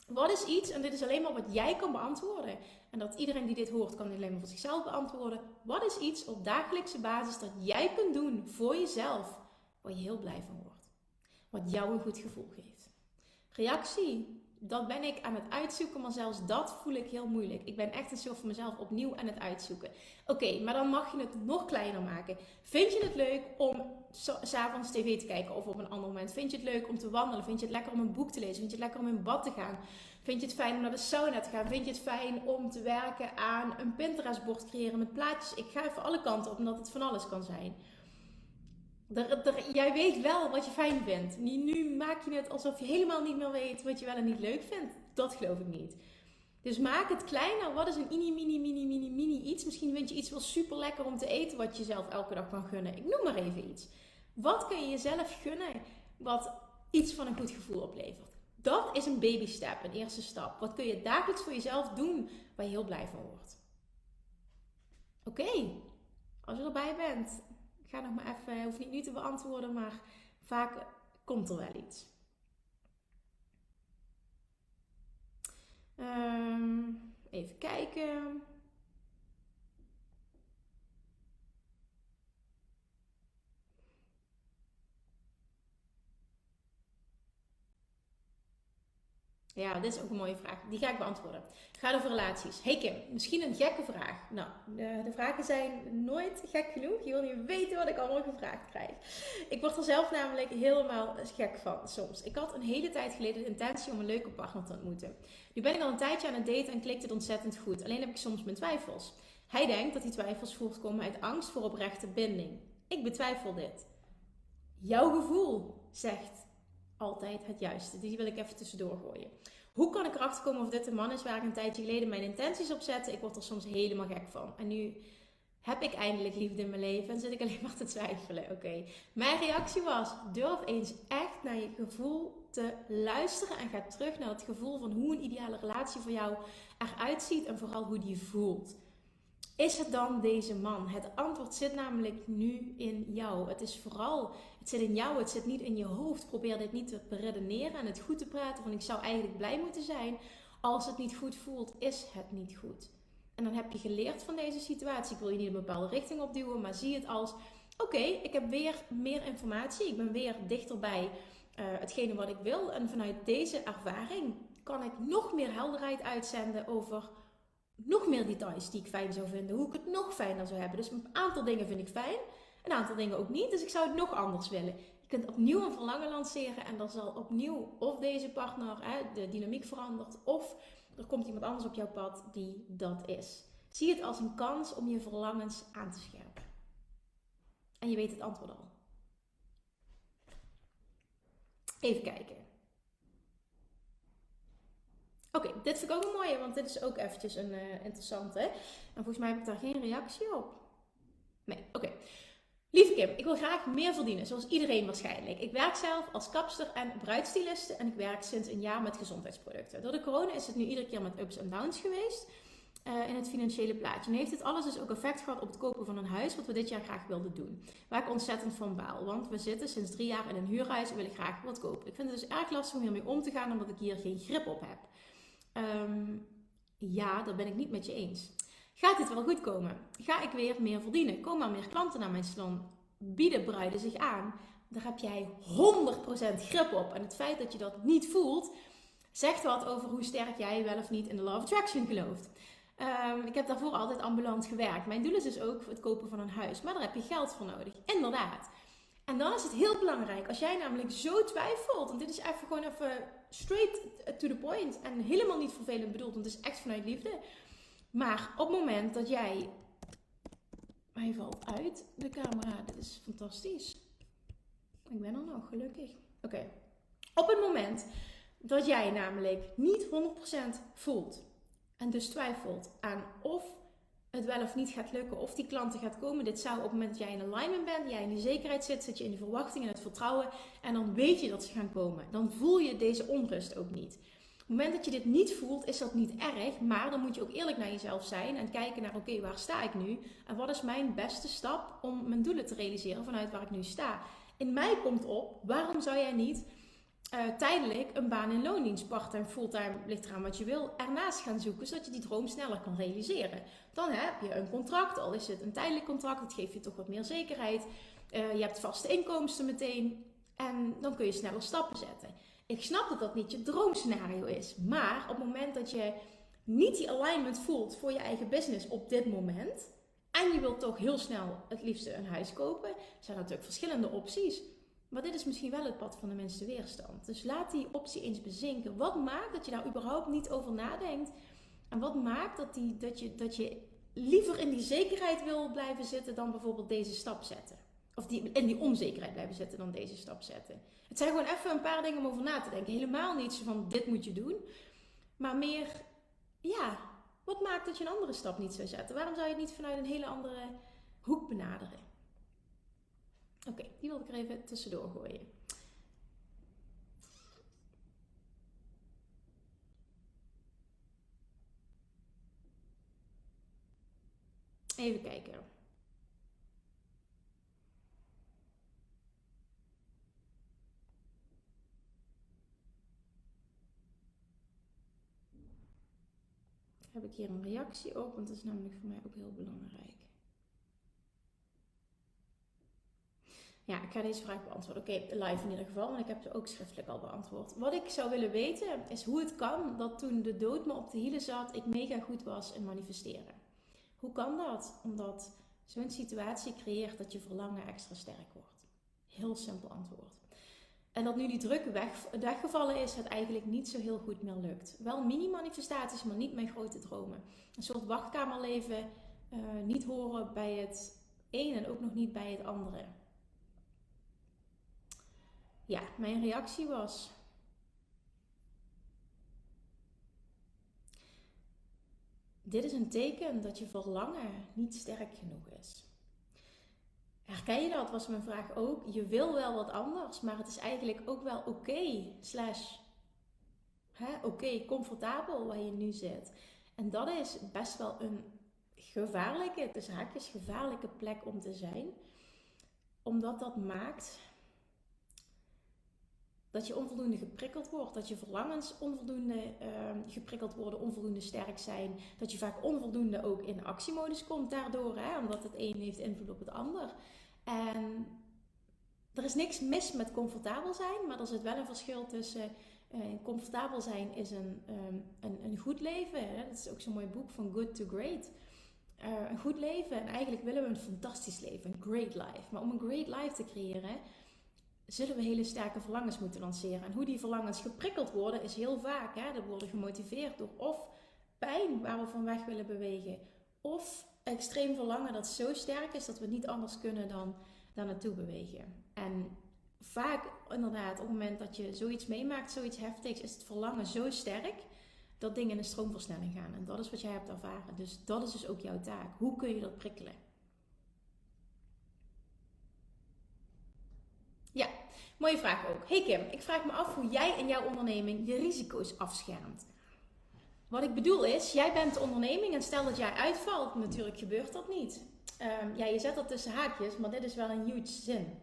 Wat is iets, en dit is alleen maar wat jij kan beantwoorden, en dat iedereen die dit hoort kan alleen maar voor zichzelf beantwoorden. Wat is iets op dagelijkse basis dat jij kunt doen voor jezelf, waar je heel blij van wordt? Wat jou een goed gevoel geeft. Reactie, dat ben ik aan het uitzoeken, maar zelfs dat voel ik heel moeilijk. Ik ben echt een soort van mezelf opnieuw aan het uitzoeken. Oké, maar dan mag je het nog kleiner maken. Vind je het leuk om s'avonds tv te kijken of op een ander moment? Vind je het leuk om te wandelen? Vind je het lekker om een boek te lezen? Vind je het lekker om in bad te gaan? Vind je het fijn om naar de sauna te gaan? Vind je het fijn om te werken aan een Pinterest-bord creëren met plaatjes? Ik ga even alle kanten op, omdat het van alles kan zijn. jij weet wel wat je fijn vindt. Nu maak je het alsof je helemaal niet meer weet wat je wel en niet leuk vindt. Dat geloof ik niet. Dus maak het kleiner. Wat is een mini, mini, mini, mini, mini iets? Misschien vind je iets wel super lekker om te eten wat je zelf elke dag kan gunnen. Ik noem maar even iets. Wat kun je jezelf gunnen wat iets van een goed gevoel oplevert? Dat is een baby step, een eerste stap. Wat kun je dagelijks voor jezelf doen waar je heel blij van wordt? Oké, als je erbij bent, ga nog maar even, hoef niet nu te beantwoorden, maar vaak komt er wel iets. Um, even kijken. Ja, dit is ook een mooie vraag. Die ga ik beantwoorden. Het gaat over relaties. Hey Kim, misschien een gekke vraag. Nou, de, de, vragen zijn nooit gek genoeg. Je wil niet weten wat ik allemaal gevraagd krijg. Ik word er zelf namelijk helemaal gek van soms. Ik had een hele tijd geleden de intentie om een leuke partner te ontmoeten. Nu ben ik al een tijdje aan het daten en klikt het ontzettend goed. Alleen heb ik soms mijn twijfels. Hij denkt dat die twijfels voortkomen uit angst voor oprechte binding. Ik betwijfel dit. Jouw gevoel zegt altijd het juiste. Die wil ik even tussendoor gooien. Hoe kan ik erachter komen of dit de man is waar ik een tijdje geleden mijn intenties op zette? Ik word er soms helemaal gek van. En nu heb ik eindelijk liefde in mijn leven en zit ik alleen maar te twijfelen. Oké, mijn reactie was: durf eens echt naar je gevoel te luisteren en ga terug naar het gevoel van hoe een ideale relatie voor jou eruit ziet en vooral hoe die voelt. Is het dan deze man? Het antwoord zit namelijk nu in jou. Het is vooral, het zit in jou, het zit niet in je hoofd. Probeer dit niet te beredeneren en het goed te praten van ik zou eigenlijk blij moeten zijn. Als het niet goed voelt, is het niet goed. En dan heb je geleerd van deze situatie. Ik wil je niet een bepaalde richting opduwen, maar zie het als: oké, ik heb weer meer informatie. Ik ben weer dichterbij uh, hetgene wat ik wil. En vanuit deze ervaring kan ik nog meer helderheid uitzenden over nog meer details die ik fijn zou vinden. Hoe ik het nog fijner zou hebben. Dus een aantal dingen vind ik fijn. Een aantal dingen ook niet. Dus ik zou het nog anders willen. Je kunt opnieuw een verlangen lanceren. En dan zal opnieuw of deze partner hè, de dynamiek verandert. Of er komt iemand anders op jouw pad die dat is. Zie het als een kans om je verlangens aan te scherpen. En je weet het antwoord al. Even kijken. Oké, dit vind ik ook een mooie, want dit is ook eventjes een uh, interessante. En volgens mij heb ik daar geen reactie op. Nee, oké. Lieve Kim, ik wil graag meer verdienen, zoals iedereen waarschijnlijk. Ik werk zelf als kapster en bruidstyliste en ik werk sinds een jaar met gezondheidsproducten. Door de corona is het nu iedere keer met ups en downs geweest uh, in het financiële plaatje. En heeft dit alles dus ook effect gehad op het kopen van een huis, wat we dit jaar graag wilden doen. Waar ik ontzettend van baal, want we zitten sinds drie jaar in een huurhuis en willen graag wat kopen. Ik vind het dus erg lastig om hiermee om te gaan, omdat ik hier geen grip op heb. Um, ja, dat ben ik niet met je eens. Gaat dit wel goed komen? Ga ik weer meer verdienen? Komen er meer klanten naar mijn salon? Bieden bruiden zich aan? Daar heb jij 100% grip op. En het feit dat je dat niet voelt, zegt wat over hoe sterk jij wel of niet in de Law of Attraction gelooft. Ehm, ik heb daarvoor altijd ambulant gewerkt. Mijn doel is dus ook het kopen van een huis. Maar daar heb je geld voor nodig. Inderdaad. En dan is het heel belangrijk, als jij namelijk zo twijfelt, en dit is even gewoon even straight to the point en helemaal niet vervelend bedoeld, want het is echt vanuit liefde. Maar op het moment dat jij. Hij valt uit de camera, dit is fantastisch. Ik ben er nog, gelukkig. Oké. Op het moment dat jij namelijk niet 100% voelt en dus twijfelt aan of het wel of niet gaat lukken, of die klanten gaat komen. Dit zou op het moment dat jij in alignment bent, jij in die zekerheid zit, zit je in de verwachting en het vertrouwen en dan weet je dat ze gaan komen. Dan voel je deze onrust ook niet. Op het moment dat je dit niet voelt, is dat niet erg, maar dan moet je ook eerlijk naar jezelf zijn en kijken naar oké, waar sta ik nu en wat is mijn beste stap om mijn doelen te realiseren vanuit waar ik nu sta. In mij komt op, waarom zou jij niet uh, tijdelijk een baan in loondienst, parttime, fulltime, ligt eraan wat je wil, ernaast gaan zoeken, zodat je die droom sneller kan realiseren. Dan heb je een contract, al is het een tijdelijk contract, dat geeft je toch wat meer zekerheid. Uh, je hebt vaste inkomsten meteen en dan kun je sneller stappen zetten. Ik snap dat dat niet je droomscenario is, maar op het moment dat je niet die alignment voelt voor je eigen business op dit moment, en je wilt toch heel snel het liefste een huis kopen, zijn er natuurlijk verschillende opties. Maar dit is misschien wel het pad van de minste weerstand. Dus laat die optie eens bezinken. Wat maakt dat je daar überhaupt niet over nadenkt? En wat maakt dat, die, dat, je, dat je liever in die zekerheid wil blijven zitten dan bijvoorbeeld deze stap zetten? Of die, in die onzekerheid blijven zitten dan deze stap zetten. Het zijn gewoon even een paar dingen om over na te denken. Helemaal niet zo van dit moet je doen. Maar meer, ja, wat maakt dat je een andere stap niet zou zetten? Waarom zou je het niet vanuit een hele andere hoek benaderen? Oké, die wil ik er even tussendoor gooien. Even kijken. Heb ik hier een reactie op, want dat is namelijk voor mij ook heel belangrijk. Ja, ik ga deze vraag beantwoorden. Oké, live in ieder geval, want ik heb ze ook schriftelijk al beantwoord. Wat ik zou willen weten is hoe het kan dat toen de dood me op de hielen zat, ik mega goed was in manifesteren. Hoe kan dat? Omdat zo'n situatie creëert dat je verlangen extra sterk wordt. Heel simpel antwoord. En dat nu die druk weg, weggevallen is, het eigenlijk niet zo heel goed meer lukt. Wel mini-manifestaties, maar niet mijn grote dromen. Een soort wachtkamerleven, uh, niet horen bij het een en ook nog niet bij het andere. Ja, mijn reactie was. Dit is een teken dat je verlangen niet sterk genoeg is. Herken je dat? Was mijn vraag ook. Je wil wel wat anders, maar het is eigenlijk ook wel oké. slash oké, comfortabel waar je nu zit. En dat is best wel een gevaarlijke, dus haakjes gevaarlijke plek om te zijn. Omdat dat maakt dat je onvoldoende geprikkeld wordt, dat je verlangens onvoldoende uh, geprikkeld worden, onvoldoende sterk zijn, dat je vaak onvoldoende ook in actiemodus komt daardoor, hè, omdat het een heeft invloed op het ander. En er is niks mis met comfortabel zijn, maar er zit wel een verschil tussen uh, comfortabel zijn is een, um, een, een, goed leven. Dat is ook zo'n mooi boek van Good to Great. Uh, een goed leven en eigenlijk willen we een fantastisch leven, een great life. Maar om een great life te creëren zullen we hele sterke verlangens moeten lanceren. En hoe die verlangens geprikkeld worden is heel vaak. Hè? Dat worden gemotiveerd door of pijn waar we van weg willen bewegen. Of extreem verlangen dat zo sterk is dat we niet anders kunnen dan daar naartoe bewegen. En vaak inderdaad op het moment dat je zoiets meemaakt, zoiets heftigs, is het verlangen zo sterk dat dingen in een stroomversnelling gaan. En dat is wat jij hebt ervaren. Dus dat is dus ook jouw taak. Hoe kun je dat prikkelen? Ja, mooie vraag ook. Hey Kim, ik vraag me af hoe jij in jouw onderneming je risico's afschermt. Wat ik bedoel is, jij bent de onderneming en stel dat jij uitvalt, natuurlijk gebeurt dat niet. Um, ja, je zet dat tussen haakjes, maar dit is wel een huge zin.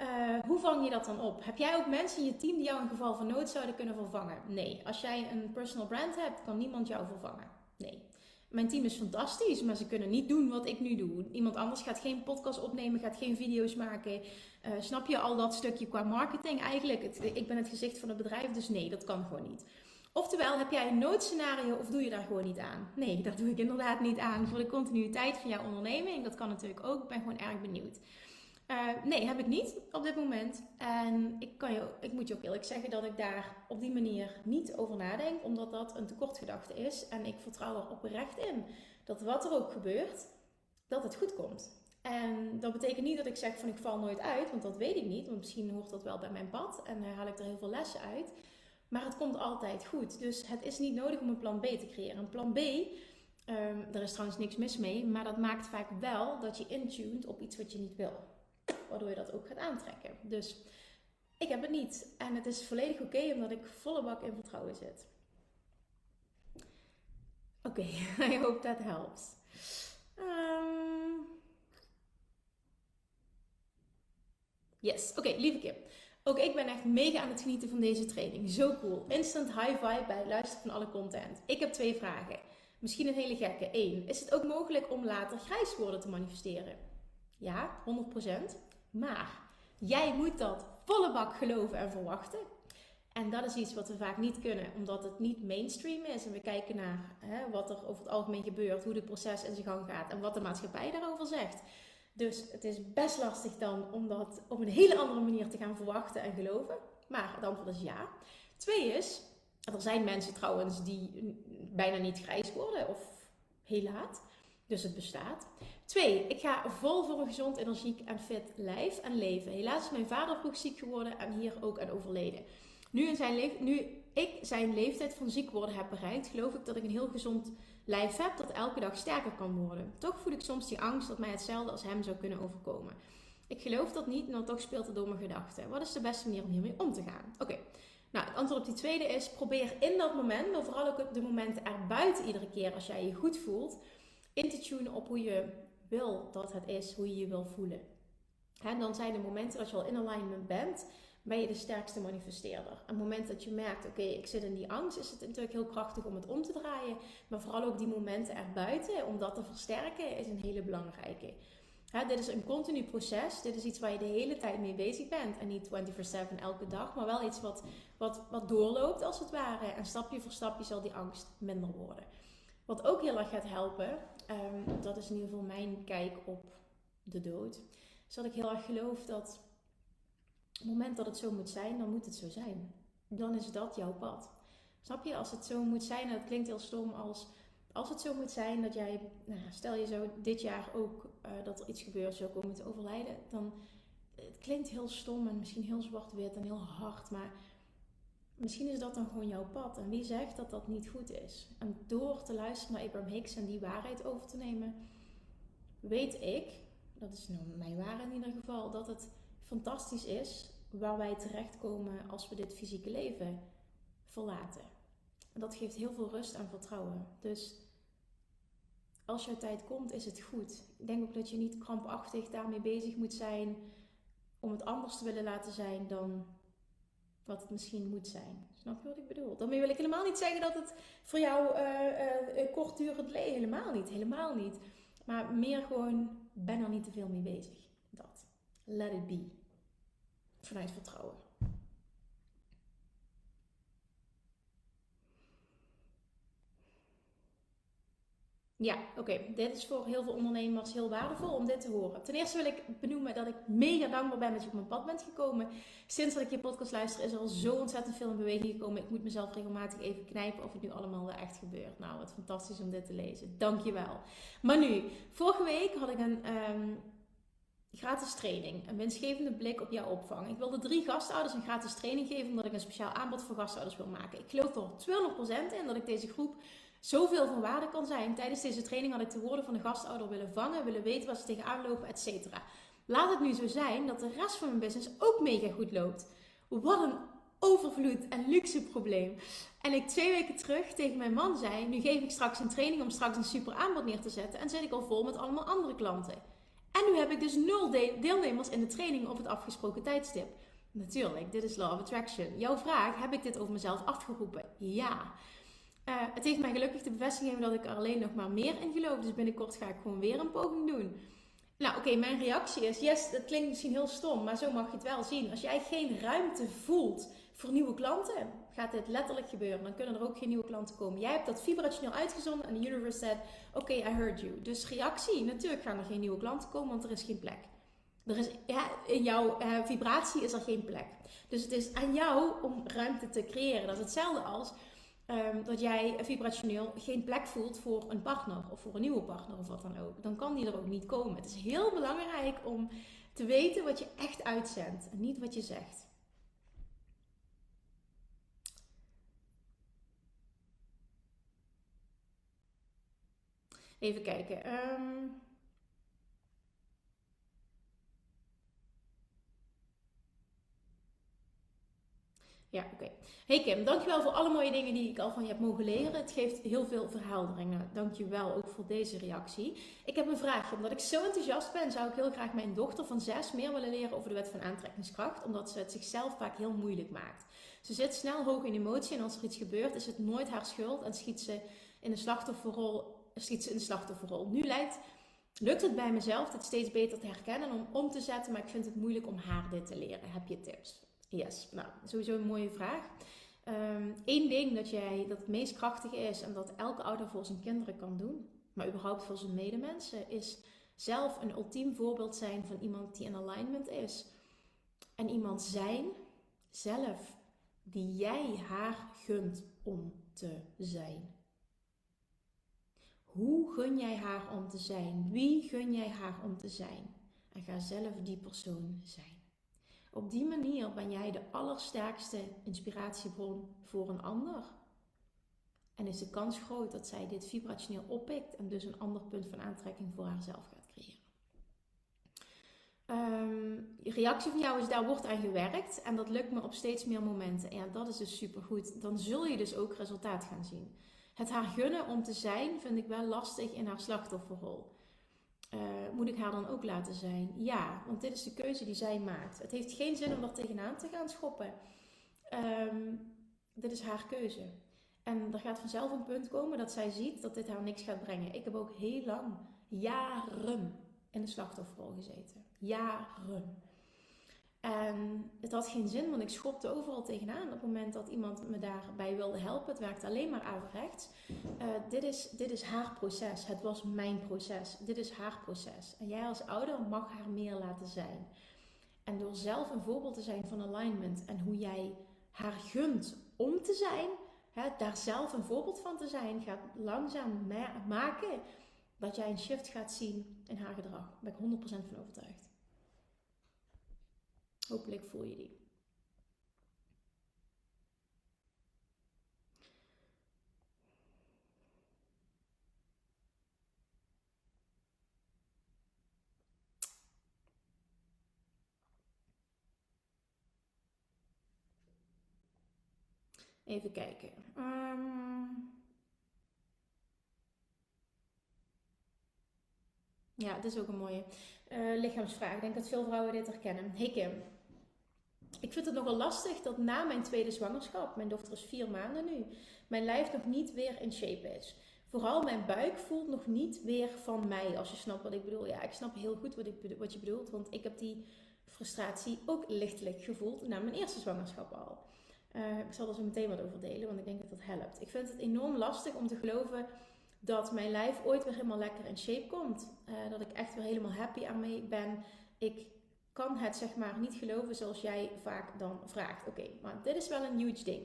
Uh, hoe vang je dat dan op? Heb jij ook mensen in je team die jou in geval van nood zouden kunnen vervangen? Nee. Als jij een personal brand hebt, kan niemand jou vervangen. Nee. Mijn team is fantastisch, maar ze kunnen niet doen wat ik nu doe. Iemand anders gaat geen podcast opnemen, gaat geen video's maken. Uh, snap je al dat stukje qua marketing eigenlijk? Ik ben het gezicht van het bedrijf, dus nee, dat kan gewoon niet. Oftewel, heb jij een noodscenario of doe je daar gewoon niet aan? Nee, dat doe ik inderdaad niet aan voor de continuïteit van jouw onderneming. Dat kan natuurlijk ook. Ik ben gewoon erg benieuwd. Uh, nee, heb ik niet op dit moment. En ik, kan ik moet je ook eerlijk zeggen dat ik daar op die manier niet over nadenk, omdat dat een tekortgedachte is. En ik vertrouw er oprecht in dat wat er ook gebeurt, dat het goed komt. En dat betekent niet dat ik zeg van ik val nooit uit, want dat weet ik niet. Want misschien hoort dat wel bij mijn pad en uh, haal ik er heel veel lessen uit. Maar het komt altijd goed. Dus het is niet nodig om een plan B te creëren. Een plan B, um, er is trouwens niks mis mee, maar dat maakt vaak wel dat je intuned op iets wat je niet wil. Waardoor je dat ook gaat aantrekken. Dus ik heb het niet. En het is volledig oké omdat ik volle bak in vertrouwen zit. Oké, okay, I hope that helps. Um... Yes, oké, lieve Kim. Ook ik ben echt mega aan het genieten van deze training. Zo cool. Instant high vibe bij het luisteren van alle content. Ik heb twee vragen. Misschien een hele gekke. Eén, is het ook mogelijk om later grijs worden te manifesteren? Ja, 100%. Maar jij moet dat volle bak geloven en verwachten. En dat is iets wat we vaak niet kunnen, omdat het niet mainstream is. En we kijken naar hè, wat er over het algemeen gebeurt, hoe het proces in zijn gang gaat en wat de maatschappij daarover zegt. Dus het is best lastig dan om dat op een hele andere manier te gaan verwachten en geloven. Maar het antwoord is ja. Twee is, er zijn mensen trouwens die bijna niet grijs worden of heel laat. Dus het bestaat. Twee, ik ga vol voor een gezond, energiek en fit lijf en leven. Helaas is mijn vader vroeg ziek geworden en hier ook aan overleden. Nu, in zijn nu ik zijn leeftijd van ziek worden heb bereikt, geloof ik dat ik een heel gezond lijf heb dat elke dag sterker kan worden. Toch voel ik soms die angst dat mij hetzelfde als hem zou kunnen overkomen. Ik geloof dat niet, maar toch speelt het door mijn gedachten. Wat is de beste manier om hiermee om te gaan? Oké, nou het antwoord op die tweede is: probeer in dat moment, maar vooral ook op de momenten erbuiten iedere keer als jij je goed voelt, in te tunen op hoe je wil dat het is, hoe je je wil voelen. En dan zijn de momenten dat je al in alignment bent, ben je de sterkste manifesteerder. Op het moment dat je merkt, oké, ik zit in die angst, is het natuurlijk heel krachtig om het om te draaien. Maar vooral ook die momenten erbuiten, om dat te versterken, is een hele belangrijke. dit is een continu proces. Dit is iets waar je de hele tijd mee bezig bent. En niet 24-7 elke dag, maar wel iets wat, wat, wat doorloopt als het ware. En stapje voor stapje zal die angst minder worden. Wat ook heel erg gaat helpen, um, dat is in ieder geval mijn kijk op de dood. Is dat ik heel erg geloof dat op het moment dat het zo moet zijn, dan moet het zo zijn. Dan is dat jouw pad. Snap je? Als het zo moet zijn, en het klinkt heel stom als als het zo moet zijn dat jij, nou, stel je zo dit jaar ook uh, dat er iets gebeurt, zou komen te overlijden, dan het klinkt heel stom en misschien heel zwart-wit en heel hard, maar misschien is dat dan gewoon jouw pad. En wie zegt dat dat niet goed is? En door te luisteren naar Abraham Hicks en die waarheid over te nemen, weet ik, dat is nou mijn waarheid in ieder geval, dat het fantastisch is waar wij terechtkomen als we dit fysieke leven verlaten. En dat geeft heel veel rust en vertrouwen. Dus als jouw tijd komt, is het goed. Ik denk ook dat je niet krampachtig daarmee bezig moet zijn om het anders te willen laten zijn dan wat het misschien moet zijn. Snap je wat ik bedoel? Daarmee wil ik helemaal niet zeggen dat het voor jou uh, uh, kortdurend leeft. Helemaal niet, helemaal niet. Maar meer gewoon, ben er niet te veel mee bezig. Dat. Let it be. Vanuit vertrouwen. Ja, oké. Dit is voor heel veel ondernemers heel waardevol om dit te horen. Ten eerste wil ik benoemen dat ik mega dankbaar ben dat je op mijn pad bent gekomen. Sinds dat ik je podcast luister is er al zo ontzettend veel in beweging gekomen. Ik moet mezelf regelmatig even knijpen of het nu allemaal wel echt gebeurt. Nou, wat fantastisch om dit te lezen. Dankjewel. Maar nu, vorige week had ik een... Ehm, gratis training. Een winstgevende blik op jouw opvang. Ik wilde drie gastouders een gratis training geven omdat ik een speciaal aanbod voor gastouders wil maken. Ik geloof er 200% in dat ik deze groep zoveel van waarde kan zijn. Tijdens deze training had ik de woorden van de gastouder willen vangen, willen weten wat ze tegenaan lopen, etc. Laat het nu zo zijn dat de rest van mijn business ook mega goed loopt. Wat een overvloed en luxe probleem. En ik twee weken terug tegen mijn man zei: Nu geef ik straks een training om straks een super aanbod neer te zetten. En zit ik al vol met allemaal andere klanten. En nu heb ik dus nul deelnemers in de training op het afgesproken tijdstip. Natuurlijk, dit is Law of Attraction. Jouw vraag: heb ik dit over mezelf afgeroepen? Ja. Uh, het heeft mij gelukkig de bevestiging gegeven dat ik er alleen nog maar meer in geloof. Dus binnenkort ga ik gewoon weer een poging doen. Nou, oké, mijn reactie is: yes, dat klinkt misschien heel stom, maar zo mag je het wel zien. Als jij geen ruimte voelt voor nieuwe klanten gaat dit letterlijk gebeuren. Dan kunnen er ook geen nieuwe klanten komen. Jij hebt dat vibrationeel uitgezonden en de universe said, oké, I heard you. Dus reactie, natuurlijk gaan er geen nieuwe klanten komen, want er is geen plek. Er is, ja, in jouw uh, vibratie is er geen plek. Dus het is aan jou om ruimte te creëren. Dat is hetzelfde als um, dat jij vibrationeel geen plek voelt voor een partner of voor een nieuwe partner of wat dan ook. Dan kan die er ook niet komen. Het is heel belangrijk om te weten wat je echt uitzendt en niet wat je zegt. Even kijken. Um, Ja, oké. Hey Kim, dankjewel voor alle mooie dingen die ik al van je heb mogen leren. Het geeft heel veel verhelderingen. Dankjewel ook voor deze reactie. Ik heb een vraagje. Omdat ik zo enthousiast ben, zou ik heel graag mijn dochter van zes meer willen leren over de wet van aantrekkingskracht. Omdat ze het zichzelf vaak heel moeilijk maakt. Ze zit snel hoog in emotie en als er iets gebeurt, is het nooit haar schuld en schiet ze in de slachtofferrol. Schiet ze in de slachtofferrol. Nu lijkt lukt het bij mezelf dit steeds beter te herkennen en om om te zetten, maar ik vind het moeilijk om haar dit te leren. Heb je tips? Yes, nou, sowieso een mooie vraag. Eén ehm, ding dat, jij, dat het meest krachtig is en dat elke ouder voor zijn kinderen kan doen, maar überhaupt voor zijn medemensen, is zelf een ultiem voorbeeld zijn van iemand die in alignment is. En iemand zijn, zelf, die jij haar gunt om te zijn. Hoe gun jij haar om te zijn? Wie gun jij haar om te zijn? En ga zelf die persoon zijn. Op die manier ben jij de allersterkste inspiratiebron voor een ander. En is de kans groot dat zij dit vibrationeel oppikt en dus een ander punt van aantrekking voor haarzelf gaat creëren. Um, reactie van jou is daar wordt aan gewerkt en dat lukt me op steeds meer momenten. En dat is dus supergoed. Dan zul je dus ook resultaat gaan zien. Het haar gunnen om te zijn vind ik wel lastig in haar slachtofferrol. Uh, moet ik haar dan ook laten zijn? Ja, want dit is de keuze die zij maakt. Het heeft geen zin om er tegenaan te gaan schoppen. Um, dit is haar keuze. En er gaat vanzelf een punt komen dat zij ziet dat dit haar niks gaat brengen. Ik heb ook heel lang, jaren, in de slachtofferrol gezeten. Jaren. En het had geen zin, want ik schopte overal tegenaan op het moment dat iemand me daarbij wilde helpen. Het werkte alleen maar averechts. Uh, dit, is, dit is haar proces. Het was mijn proces. Dit is haar proces. En jij als ouder mag haar meer laten zijn. En door zelf een voorbeeld te zijn van alignment en hoe jij haar gunt om te zijn, hè, daar zelf een voorbeeld van te zijn, gaat langzaam maken dat jij een shift gaat zien in haar gedrag. Daar ben ik 100% van overtuigd. Hopelijk voel je die. Even kijken. Um... Ja, dit is ook een mooie uh, lichaamsvraag. Ik denk dat veel vrouwen dit herkennen. Kim, ik vind het nogal lastig dat na mijn tweede zwangerschap, mijn dochter is vier maanden nu, mijn lijf nog niet weer in shape is. Vooral mijn buik voelt nog niet weer van mij, als je snapt wat ik bedoel. Ja, ik snap heel goed wat, wat je bedoelt, want ik heb die frustratie ook lichtelijk gevoeld na mijn eerste zwangerschap al. Uh, ik zal er zo meteen wat over delen, want ik denk dat dat helpt. Ik vind het enorm lastig om te geloven dat mijn lijf ooit weer helemaal lekker in shape komt. Uh, dat ik echt weer helemaal happy aan mee ben. Ik kan het zeg maar niet geloven zoals jij vaak dan vraagt. Oké, maar dit is wel een huge ding.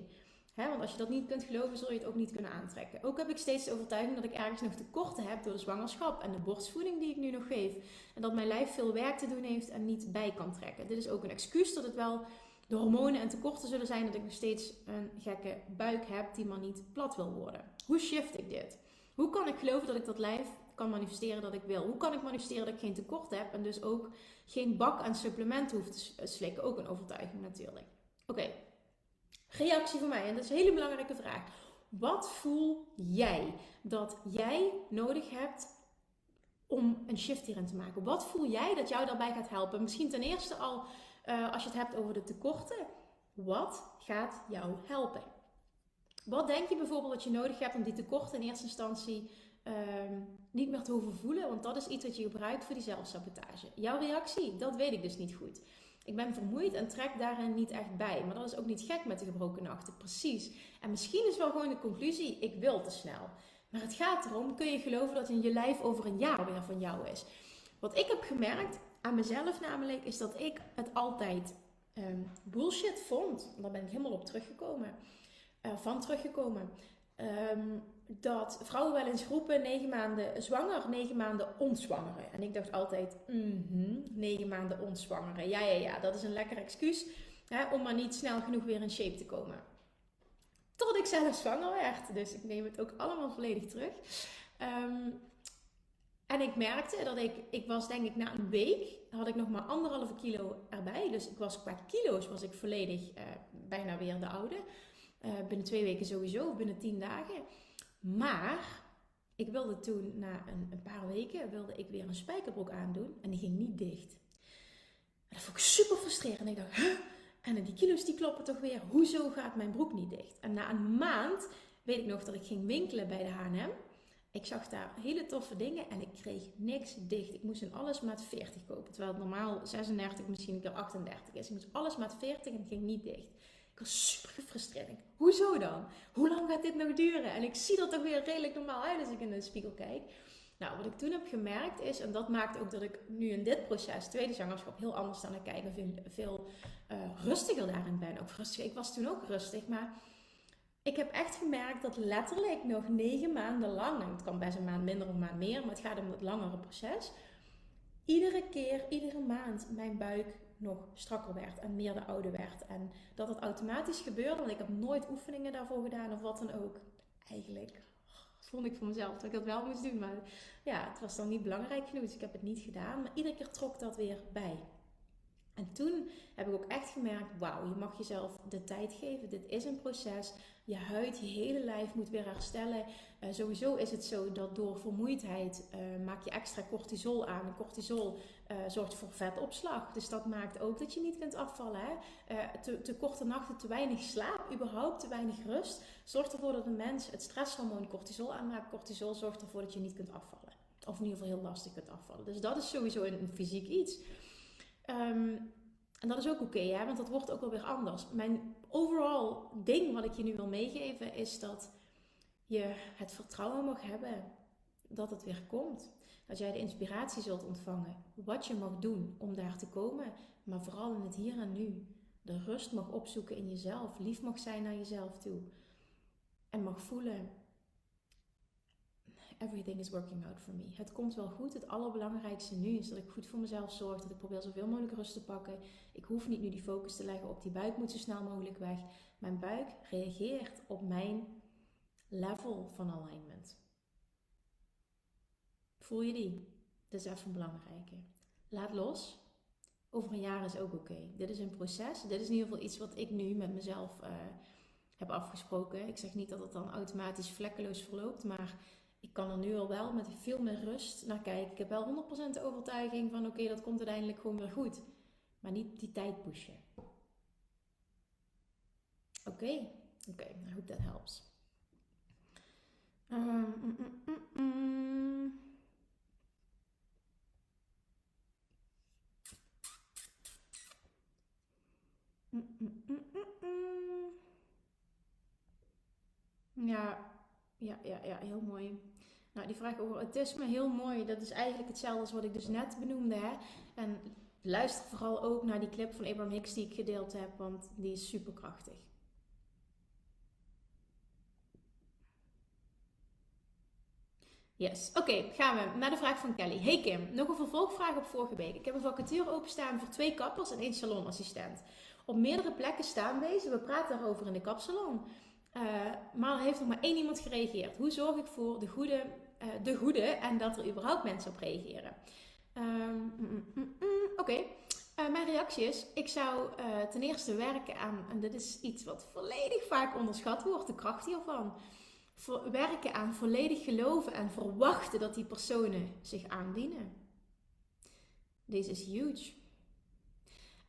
He, want als je dat niet kunt geloven, zul je het ook niet kunnen aantrekken. Ook heb ik steeds de overtuiging dat ik ergens nog tekorten heb door de zwangerschap en de borstvoeding die ik nu nog geef. En dat mijn lijf veel werk te doen heeft en niet bij kan trekken. Dit is ook een excuus dat het wel de hormonen en tekorten zullen zijn dat ik nog steeds een gekke buik heb die maar niet plat wil worden. Hoe shift ik dit? Hoe kan ik geloven dat ik dat lijf kan manifesteren dat ik wil? Hoe kan ik manifesteren dat ik geen tekort heb en dus ook geen bak aan supplementen hoef te slikken? Ook een overtuiging natuurlijk. Oké, reactie van mij. En dat is een hele belangrijke vraag. Wat voel jij dat jij nodig hebt om een shift hierin te maken? Wat voel jij dat jou daarbij gaat helpen? Misschien ten eerste al uh, als je het hebt over de tekorten. Wat gaat jou helpen? Wat denk je bijvoorbeeld dat je nodig hebt om die tekorten in eerste instantie um, niet meer te hoeven voelen? Want dat is iets wat je gebruikt voor die zelfsabotage. Jouw reactie, dat weet ik dus niet goed. Ik ben vermoeid en trek daarin niet echt bij. Maar dat is ook niet gek met de gebroken nachten, precies. En misschien is wel gewoon de conclusie, ik wil te snel. Maar het gaat erom, kun je geloven dat in je lijf over een jaar weer van jou is? Wat ik heb gemerkt aan mezelf namelijk, is dat ik het altijd um, bullshit vond. Daar ben ik helemaal op teruggekomen. Van teruggekomen. Um, dat vrouwen wel eens roepen negen maanden zwanger, negen maanden ontzwangeren. En ik dacht altijd, mm negen maanden ontzwangeren. Ja, ja, ja, dat is een lekker excuus hè, om maar niet snel genoeg weer in shape te komen. Tot ik zelf zwanger werd. Dus ik neem het ook allemaal volledig terug. Um, en ik merkte dat ik, ik was denk ik na een week, had ik nog maar anderhalve kilo erbij. Dus ik was qua kilo's was ik volledig uh, bijna weer de oude. Uh, binnen twee weken sowieso, binnen tien dagen. Maar ik wilde toen, na een, een, paar weken, wilde ik weer een spijkerbroek aandoen. En die ging niet dicht. En dat vond ik super frustrerend. En ik dacht, huh? En die kilo's die kloppen toch weer. Hoezo gaat mijn broek niet dicht? En na een maand weet ik nog dat ik ging winkelen bij de H&M. Ik zag daar hele toffe dingen en ik kreeg niks dicht. Ik moest een alles maat 40 kopen. Terwijl het normaal 36, misschien een keer 38 is. Ik moest alles maat 40 en het ging niet dicht. Ik was super gefrustreerd. Ik, Hoezo dan? Hoe lang gaat dit nog duren? En ik zie er toch weer redelijk normaal uit als ik in de spiegel kijk. Nou, wat ik toen heb gemerkt is, en dat maakt ook dat ik nu in dit proces, tweede zwangerschap, heel anders aan het kijken, veel, veel uh, rustiger daarin ben. Ook. Ik was toen ook rustig, maar ik heb echt gemerkt dat letterlijk nog negen maanden lang, nou, het kan best een maand minder of een maand meer, maar het gaat om het langere proces. Iedere keer, iedere maand, mijn buik nog strakker werd en meer de oude werd. En dat het automatisch gebeurde, want ik heb nooit oefeningen daarvoor gedaan of wat dan ook. Eigenlijk vond ik voor mezelf dat ik dat wel moest doen, maar ja, het was dan niet belangrijk genoeg, dus ik heb het niet gedaan. Maar iedere keer trok dat weer bij. En toen heb ik ook echt gemerkt, wauw, je mag jezelf de tijd geven. Dit is een proces. Je huid, je hele lijf moet weer herstellen. Uh, sowieso is het zo dat door vermoeidheid uh, maak je extra cortisol aan. Cortisol uh, zorgt voor vetopslag. Dus dat maakt ook dat je niet kunt afvallen. Hè? Te, te, korte nachten, te weinig slaap, überhaupt te weinig rust. Zorgt ervoor dat een mens het stresshormoon cortisol aanmaakt. Cortisol zorgt ervoor dat je niet kunt afvallen. Of in ieder geval heel lastig kunt afvallen. Dus dat is sowieso een, fysiek iets. Um, en dat is ook oké, want dat wordt ook wel weer anders. Mijn overall ding wat ik je nu wil meegeven is dat je het vertrouwen mag hebben dat het weer komt. Dat jij de inspiratie zult ontvangen, wat je mag doen om daar te komen, maar vooral in het hier en nu. De rust mag opzoeken in jezelf, lief mag zijn naar jezelf toe. En mag voelen everything is working out for me. Het komt wel goed. Het allerbelangrijkste nu is dat ik goed voor mezelf zorg. Dat ik probeer zoveel mogelijk rust te pakken. Ik hoef niet nu die focus te leggen op die buik moet zo snel mogelijk weg. Mijn buik reageert op mijn level van alignment. Voel je die? Dat is even een belangrijke. Laat los. Over een jaar is ook oké. Dit is een proces. Dit is in ieder geval iets wat ik nu met mezelf uh, heb afgesproken. Ik zeg niet dat het dan automatisch vlekkeloos verloopt, maar ik kan er nu al wel met veel meer rust naar kijken. Ik heb wel 100% de overtuiging van oké, dat komt uiteindelijk gewoon weer goed. Maar niet die tijd pushen. Oké, oké. I hope that helps. Um, mm, mm, mm, ja, ja, ja, ja, heel mooi. Nou, die vraag over autisme, heel mooi. Dat is eigenlijk hetzelfde als wat ik dus net benoemde. Hè? En luister vooral ook naar die clip van Abraham Hicks die ik gedeeld heb, want die is super krachtig. Yes, oké, gaan we naar de vraag van Kelly. Hey Kim, nog een vervolgvraag op vorige week. Ik heb een vacature openstaan voor twee kappers en één salonassistent. Op meerdere plekken staan deze, we praten daarover in de kapsalon. Uh, maar er heeft nog maar één iemand gereageerd. Hoe zorg ik voor de goede, uh, de goede en dat er überhaupt mensen op reageren? Um, mm, mm, mm, Oké, uh, mijn reactie is: ik zou ten eerste werken aan, en dit is iets wat volledig vaak onderschat wordt, de kracht hiervan. Voor, werken aan volledig geloven en verwachten dat die personen zich aandienen. Deze is huge.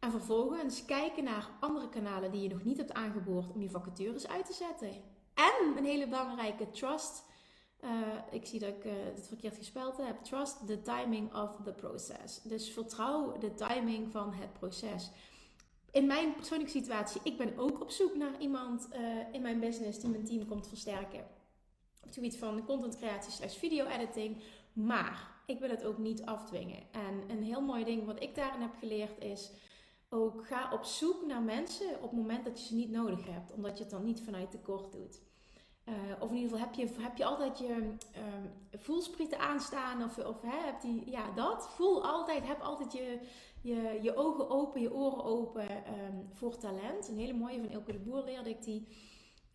En vervolgens kijken naar andere kanalen die je nog niet hebt aangeboord om je vacatures uit te zetten. En een hele belangrijke trust. Uh, ik zie dat ik uh, het verkeerd gespeld heb. Trust the timing of the process. Dus vertrouw de timing van het proces. in mijn persoonlijke situatie, ik ben ook op zoek naar iemand uh, in mijn business die mijn team komt versterken. Op het gebied van content creatie slash video editing. Maar ik wil het ook niet afdwingen. En een heel mooi ding wat ik daarin heb geleerd is ook ga op zoek naar mensen op het moment dat je ze niet nodig hebt. Omdat je het dan niet vanuit tekort doet. Uh, of in ieder geval heb je, heb je altijd je um, voelsprieten aanstaan. Of, of hè, heb die, ja, dat. Voel altijd, heb altijd je, je, je ogen open, je oren open um, voor talent. Een hele mooie van Elke de Boer leerde ik die.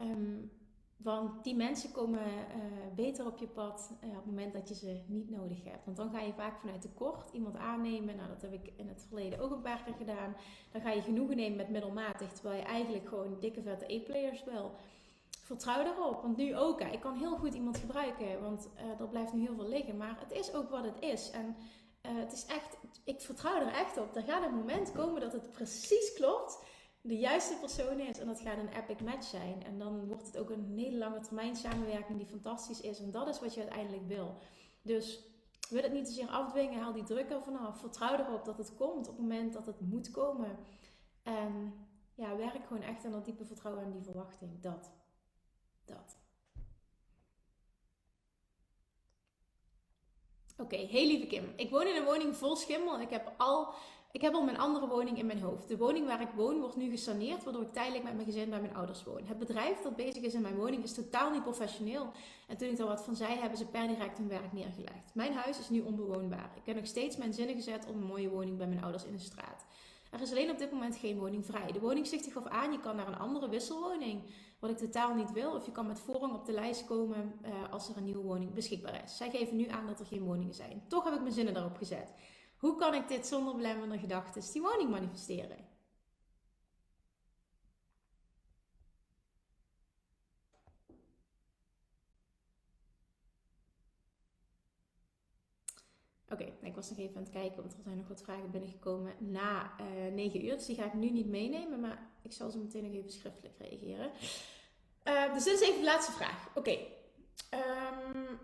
Um, want die mensen komen uh, beter op je pad uh, op het moment dat je ze niet nodig hebt. Want dan ga je vaak vanuit tekort iemand aannemen. Nou, dat heb ik in het verleden ook een paar keer gedaan. Dan ga je genoegen nemen met middelmatig, terwijl je eigenlijk gewoon dikke vette E-players wil. Vertrouw daarop, want nu ook. Ik kan heel goed iemand gebruiken, want uh, er blijft nu heel veel liggen. Maar het is ook wat het is. En het is echt, ik vertrouw er echt op. Er gaat een moment komen dat het precies klopt de juiste persoon is. En dat gaat een epic match zijn. En dan wordt het ook een hele lange termijn samenwerking die fantastisch is. En dat is wat je uiteindelijk wil. Dus wil het niet zozeer afdwingen, haal die druk er vanaf. Vertrouw erop dat het komt op het moment dat het moet komen. En ja, werk gewoon echt aan dat diepe vertrouwen en die verwachting. Dat. Dat. Oké, hey lieve Kim. Ik woon in een woning vol schimmel. Ik heb al ik heb al mijn andere woning in mijn hoofd. De woning waar ik woon wordt nu gesaneerd, waardoor ik tijdelijk met mijn gezin bij mijn ouders woon. Het bedrijf dat bezig is in mijn woning is totaal niet professioneel. En toen ik daar wat van zei, hebben ze per direct hun werk neergelegd. Mijn huis is nu onbewoonbaar. Ik heb nog steeds mijn zinnen gezet op een mooie woning bij mijn ouders in de straat. Er is alleen op dit moment geen woning vrij. De woning zicht zich af aan, je kan naar een andere wisselwoning, wat ik totaal niet wil. Of je kan met voorrang op de lijst komen uh, als er een nieuwe woning beschikbaar is. Zij geven nu aan dat er geen woningen zijn. Toch heb ik mijn zinnen daarop gezet. Hoe kan ik dit zonder belemmerende gedachten die woning manifesteren? Oké, ik was nog even aan het kijken, want er zijn nog wat vragen binnengekomen na uh, eh, 9 uur. Dus die ga ik nu niet meenemen, maar ik zal ze meteen nog even schriftelijk reageren. Uh, dus dit is even de laatste vraag. Oké. Ehm,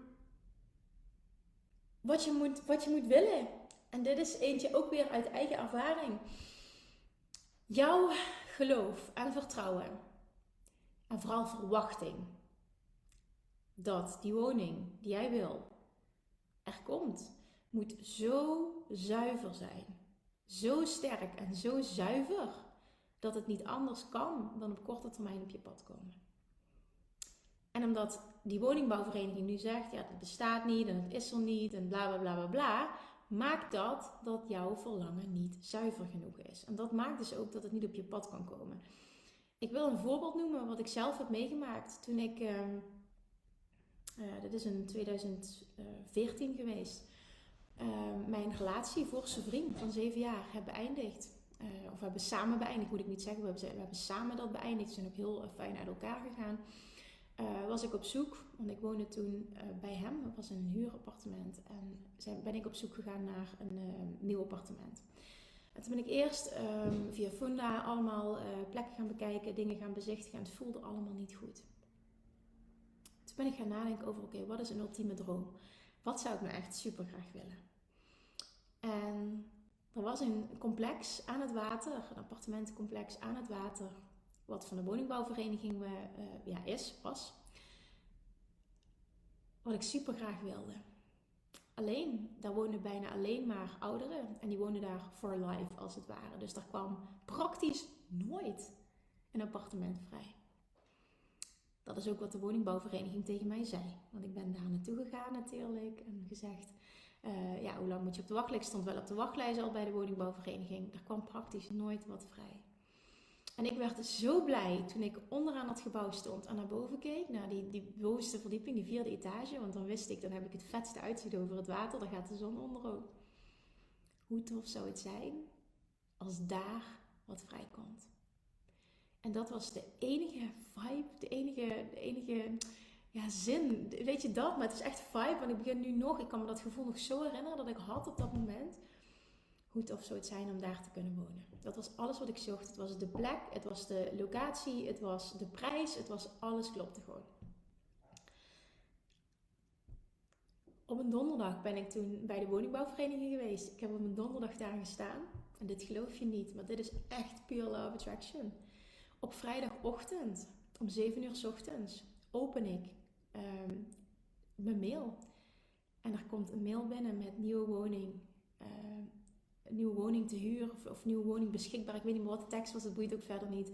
wat, je moet, wat je moet willen en dit is eentje ook weer uit eigen ervaring. Jouw geloof en vertrouwen en vooral verwachting dat die woning die jij wil er komt, moet zo zuiver zijn. Zo sterk en zo zuiver dat het niet anders kan dan op korte termijn op je pad komen. En omdat die woningbouwvereniging nu zegt, ja, dat bestaat niet en het is er niet en bla bla bla bla bla, maakt dat dat jouw verlangen niet zuiver genoeg is. En dat maakt dus ook dat het niet op je pad kan komen. Ik wil een voorbeeld noemen wat ik zelf heb meegemaakt toen ik, uh, uh, dat is in 2014 geweest, uh, mijn relatie, vorige vriend van zeven jaar, heb beëindigd. Eh, of hebben samen beëindigd, moet ik niet zeggen. We hebben, we hebben samen dat beëindigd. We zijn ook heel fijn uit elkaar gegaan uh, was ik op zoek, want ik woonde toen uh, bij hem. Dat was een huurappartement. En zijn, ben ik op zoek gegaan naar een uh, nieuw appartement. En toen ben ik eerst um, via Funda allemaal plekken gaan bekijken, dingen gaan bezichtigen. En het voelde allemaal niet goed. Toen ben ik gaan nadenken over, oké, wat is een ultieme droom? Wat zou ik nou echt super graag willen? En er was een complex aan het water, een appartementencomplex aan het water wat van de woningbouwvereniging uh, ja, is, was. Wat ik super graag wilde. Alleen, daar woonden bijna alleen maar ouderen. En die woonden daar for life, als het ware. Dus daar kwam praktisch nooit een appartement vrij. Dat is ook wat de woningbouwvereniging tegen mij zei. Want ik ben daar naartoe gegaan natuurlijk en gezegd... Uh, ja, hoe lang moet je op de wachtlijst? stond wel op de wachtlijst al bij de woningbouwvereniging. Er kwam praktisch nooit wat vrij. En ik werd zo blij toen ik onderaan dat gebouw stond en naar boven keek, naar die, die bovenste verdieping, die vierde etage. Want dan wist ik, dan heb ik het vetste uitzicht over het water, dan gaat de zon onder ook. Hoe tof zou het zijn als daar wat vrijkomt. En dat was de enige vibe, de enige, de enige ja, zin. Weet je dat? Maar het is echt vibe. Want ik begin nu nog, ik kan me dat gevoel nog zo herinneren dat ik had op dat moment hoe tof zou het zijn om daar te kunnen wonen. Dat was alles wat ik zocht. Het was de plek, het was de locatie, het was de prijs, het was alles klopte gewoon. Op een donderdag ben ik toen bij de woningbouwvereniging geweest. Ik heb op een donderdag daar gestaan. En dit geloof je niet, maar dit is echt pure love attraction. Op vrijdagochtend, om 7 uur s ochtends, open ik ehm, mijn mail. En er komt een mail binnen met nieuwe woning. Uh, nieuwe woning te huur of, of, nieuwe woning beschikbaar. Ik weet niet meer wat de tekst was, dat boeit ook verder niet.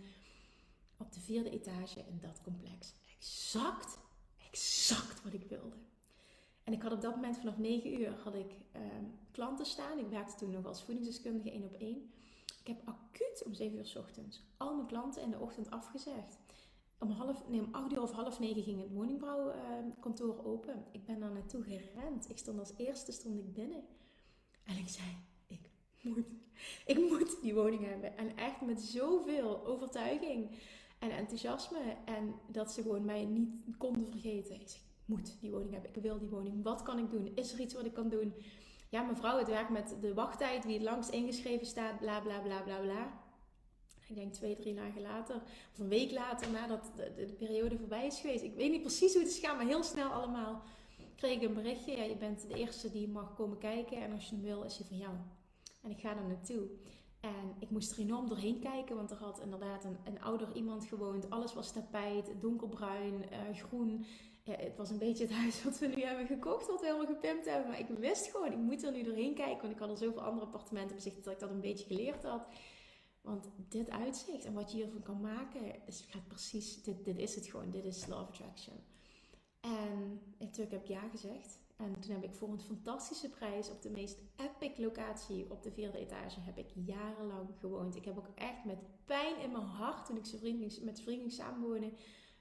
Op de vierde etage in dat complex. Exact, exact wat ik wilde. En ik had op dat moment vanaf 9 uur had ik ehm, klanten staan. Ik werkte toen nog als voedingsdeskundige één op één. Ik heb acuut om 7 uur s ochtends al mijn klanten in de ochtend afgezegd. Om, half, nee, om 8 uur of half 9 ging het woningbouwkantoor uh, open. Ik ben daar naartoe gerend. Ik stond als eerste stond ik binnen. En ik zei, moet, ik moet die woning hebben. En echt met zoveel overtuiging en enthousiasme. En dat ze gewoon mij niet konden vergeten. Ik moet die woning hebben. Ik wil die woning. Wat kan ik doen? Is er iets wat ik kan doen? Ja, mevrouw, het werkt met de wachttijd. Wie het langst ingeschreven staat. Bla, bla, bla, bla, bla. Ik denk twee, drie dagen later. Of een week later nadat de, de, de periode voorbij is geweest. Ik weet niet precies hoe het is gegaan. Maar heel snel allemaal kreeg ik een berichtje. Ja, je bent de eerste die mag komen kijken. En als je hem wil, is hij van jou. En ik ga er naartoe. En ik moest er enorm doorheen kijken, want er had inderdaad een, een ouder iemand gewoond. Alles was tapijt, donkerbruin, uh, groen. Het was een beetje het huis wat we nu hebben gekocht, wat we helemaal gepimpt hebben. Maar ik wist gewoon, ik moet er nu doorheen kijken, want ik had al zoveel andere appartementen bezichtigd dat ik dat een beetje geleerd had. Want dit uitzicht en wat je hiervan kan maken, is gaat precies, dit, dit is het gewoon, dit is Love Attraction. En natuurlijk heb ik ja gezegd. En toen heb ik voor een fantastische prijs op de meest epic locatie op de vierde etage heb ik jarenlang gewoond. Ik heb ook echt met pijn in mijn hart toen ik met vrienden samenwoonde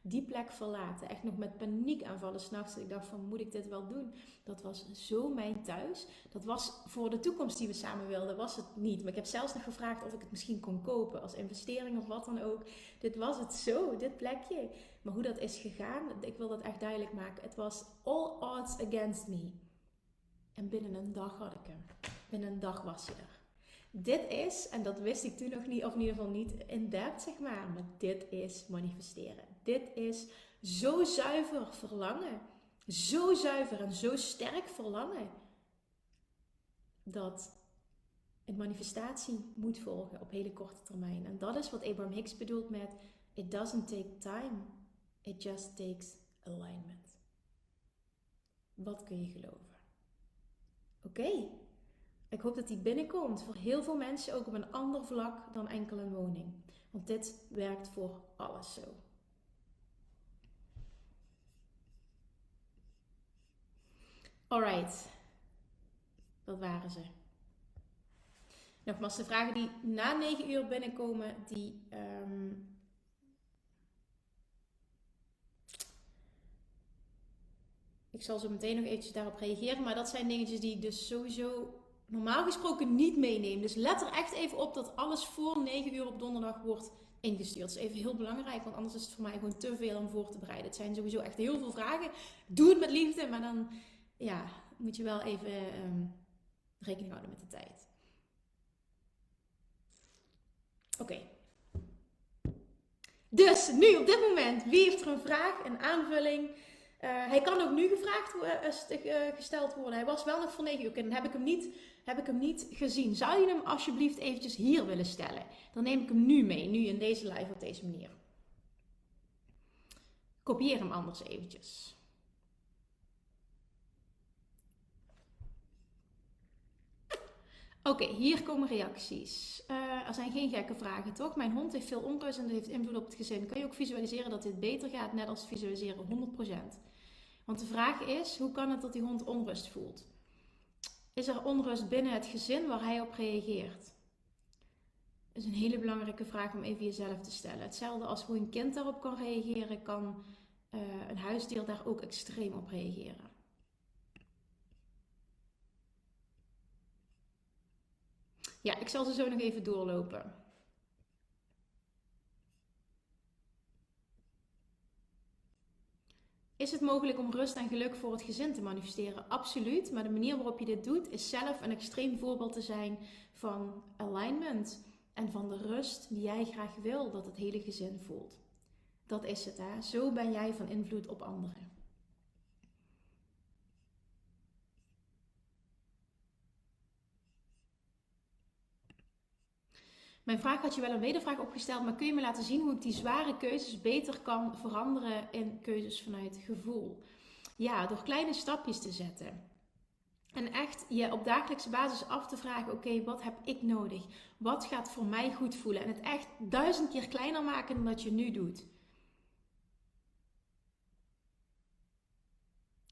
die plek verlaten. Echt nog met paniekaanvallen s'nachts. Ik dacht van, moet ik dit wel doen? Dat was zo mijn thuis. Dat was voor de toekomst die we samen wilden, was het niet. Maar ik heb zelfs nog gevraagd of ik het misschien kon kopen als investering of wat dan ook. Dit was het zo, dit plekje. Maar hoe dat is gegaan, ik wil dat echt duidelijk maken. Het was all odds against me. En binnen een dag had ik hem. Binnen een dag was je er. Dit is, en dat wist ik toen nog niet, of in ieder geval niet in depth zeg maar, maar dit is manifesteren. Dit is zo zuiver verlangen. Zo zuiver en zo sterk verlangen. Dat een manifestatie moet volgen op hele korte termijn. En dat is wat Abraham Hicks bedoelt met: It doesn't take time, it just takes alignment. Wat kun je geloven? Oké, ik hoop dat die binnenkomt voor heel veel mensen, ook op een ander vlak dan enkel een woning. Want dit werkt voor alles zo. Alright, dat waren ze. Nogmaals, de vragen die na 9 uur binnenkomen, die. Um, ik zal zo meteen nog eventjes daarop reageren. Maar dat zijn dingetjes die ik dus sowieso normaal gesproken niet meeneem. Dus let er echt even op dat alles voor 9 uur op donderdag wordt ingestuurd. Dat is even heel belangrijk, want anders is het voor mij gewoon te veel om voor te bereiden. Het zijn sowieso echt heel veel vragen. Doe het met liefde, maar dan ja, moet je wel even um, rekening houden met de tijd. Oké. Dus nu op dit moment, wie heeft er een vraag, een aanvulling? Uh, hij kan ook nu gevraagd uh, gesteld worden. Hij was wel nog voor 9 uur. En dan heb ik, hem niet, heb ik hem niet gezien. Zou je hem alsjeblieft eventjes hier willen stellen? Dan neem ik hem nu mee. Nu in deze live op deze manier. Kopieer hem anders eventjes. Oké, hier komen reacties. Er zijn geen gekke vragen, toch? Mijn hond heeft veel onrust en heeft invloed op het gezin. Kan je ook visualiseren dat dit beter gaat, net als visualiseren 100%? Want de vraag is, hoe kan het dat die hond onrust voelt? Is er onrust binnen het gezin waar hij op reageert? Dat is een hele belangrijke vraag om even jezelf te stellen. Hetzelfde als hoe een kind daarop kan reageren, kan uh, een huisdier daar ook extreem op reageren. Ja, ik zal ze zo nog even doorlopen. Is het mogelijk om rust en geluk voor het gezin te manifesteren? Absoluut. Maar de manier waarop je dit doet, is zelf een extreem voorbeeld te zijn van alignment. En van de rust die jij graag wil dat het hele gezin voelt. Dat is het, hè? Zo ben jij van invloed op anderen. Mijn vraag had je wel een wedervraag opgesteld, maar kun je me laten zien hoe ik die zware keuzes beter kan veranderen in keuzes vanuit gevoel? Ja, door kleine stapjes te zetten. En echt je op dagelijkse basis af te vragen: oké, wat heb ik nodig? Wat gaat voor mij goed voelen? En het echt duizend keer kleiner maken dan dat je nu doet.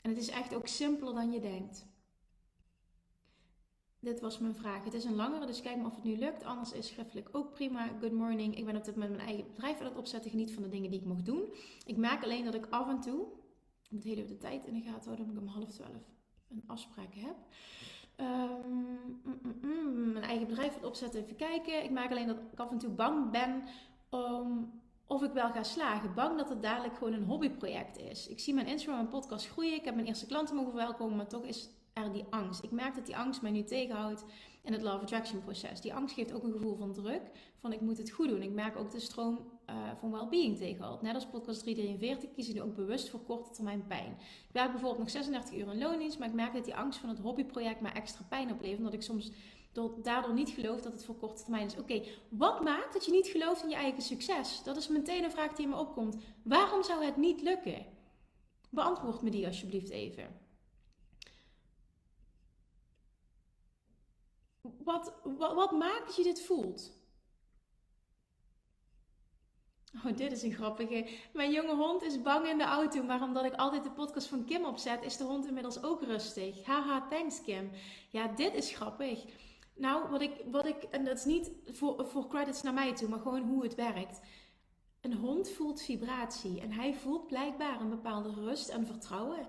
En het is echt ook simpeler dan je denkt. Dit was mijn vraag. Het is een langere, dus kijk maar of het nu lukt. Anders is schriftelijk ook prima. Good morning. Ik ben op dit moment mijn eigen bedrijf aan het opzetten. Geniet van de dingen die ik mag doen. Ik merk alleen dat ik af en toe, ik moet heel even de tijd in de gaten houden, omdat ik om half twaalf een afspraak heb. Um, mm, mm, mm, mijn eigen bedrijf aan het opzetten, even kijken. Ik merk alleen dat ik af en toe bang ben om of ik wel ga slagen. Bang dat het dadelijk gewoon een hobbyproject is. Ik zie mijn Instagram en podcast groeien. Ik heb mijn eerste klanten mogen welkomen, maar toch is er die angst. Ik merk dat die angst mij nu tegenhoudt in het Love Attraction proces. Die angst geeft ook een gevoel van druk, van ik moet het goed doen. Ik merk ook de stroom uh, van well-being tegenhoudt. Net als podcast 343 kies ik nu ook bewust voor korte termijn pijn. Ik werk bijvoorbeeld nog 36 uur in loondienst, maar ik merk dat die angst van het hobbyproject mij extra pijn oplevert, omdat ik soms daardoor niet geloof dat het voor korte termijn is. Oké, wat maakt dat je niet gelooft in je eigen succes? Dat is meteen een vraag die in me opkomt. Waarom zou het niet lukken? Beantwoord me die alsjeblieft even. Wat, wat, maakt dat je dit voelt? Oh, dit is een grappige. Mijn jonge hond is bang in de auto, maar omdat ik altijd de podcast van Kim opzet, is de hond inmiddels ook rustig. Haha, thanks Kim. Ja, dit is grappig. Nou, wat ik, wat ik en dat is niet voor, voor credits naar mij toe, maar gewoon hoe het werkt. Een hond voelt vibratie en hij voelt blijkbaar een bepaalde rust en vertrouwen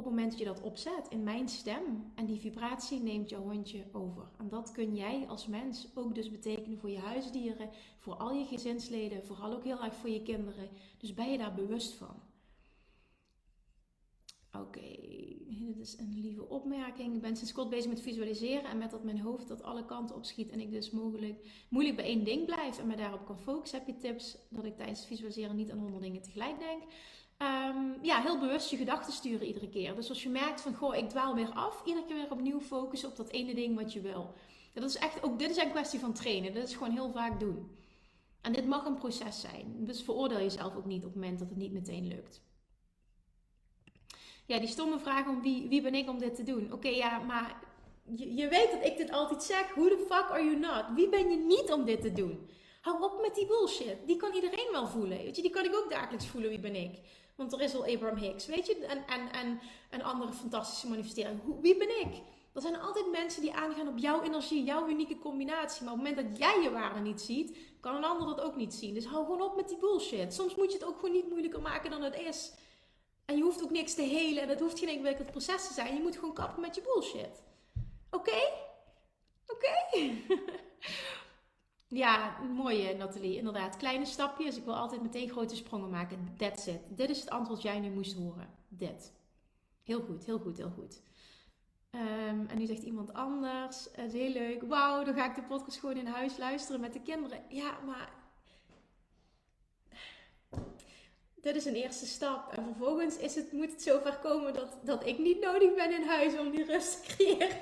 op het moment dat je dat opzet in mijn stem. En die vibratie neemt jouw hondje over. En dat kun jij als mens ook dus betekenen voor je huisdieren, voor al je gezinsleden, vooral ook heel erg voor je kinderen. Dus ben je daar bewust van. Oké, dit is een lieve opmerking. Ik ben sinds kort bezig met visualiseren en met dat mijn hoofd dat alle kanten opschiet en ik dus mogelijk moeilijk bij één ding blijf en me daarop kan focussen. Heb je tips dat ik tijdens het visualiseren niet aan honderd dingen tegelijk denk? Um, ja, heel bewust je gedachten sturen iedere keer. Dus als je merkt van, goh, ik dwaal weer af, iedere keer weer opnieuw focussen op dat ene ding wat je wil. Dat is echt, ook dit is een kwestie van trainen. Dit is gewoon heel vaak doen. En dit mag een proces zijn. Dus veroordeel jezelf ook niet op het moment dat het niet meteen lukt. Ja, die stomme vraag om wie, wie ben ik om dit te doen? Oké, ja, maar je, je weet dat ik dit altijd zeg. Who the fuck are you not? Wie ben je niet om dit te doen? Hou op met die bullshit. Die kan iedereen wel voelen. Weet je, die kan ik ook dagelijks voelen. Wie ben ik? Want er is al Abraham Hicks, weet je? En, en, en een andere fantastische manifestering. wie ben ik? Er zijn altijd mensen die aangaan op jouw energie, jouw unieke combinatie. Maar op het moment dat jij je waarde niet ziet, kan een ander dat ook niet zien. Dus hou gewoon op met die bullshit. Soms moet je het ook gewoon niet moeilijker maken dan het is. En je hoeft ook niks te helen. En het hoeft geen ingewikkeld proces te zijn. Je moet gewoon kappen met je bullshit. Oké? Oké? Ja, mooie Nathalie. Inderdaad, kleine stapjes. Ik wil altijd meteen grote sprongen maken. That's it. Dit is het antwoord jij nu moest horen. Dit. Heel goed, heel goed, heel goed. Ehm, en nu zegt iemand anders. Het is heel leuk. Wauw, dan ga ik de podcast gewoon in huis luisteren met de kinderen. Ja, maar dit is een eerste stap. En vervolgens is het, moet het zover komen dat, dat ik niet nodig ben in huis om die rust te creëren.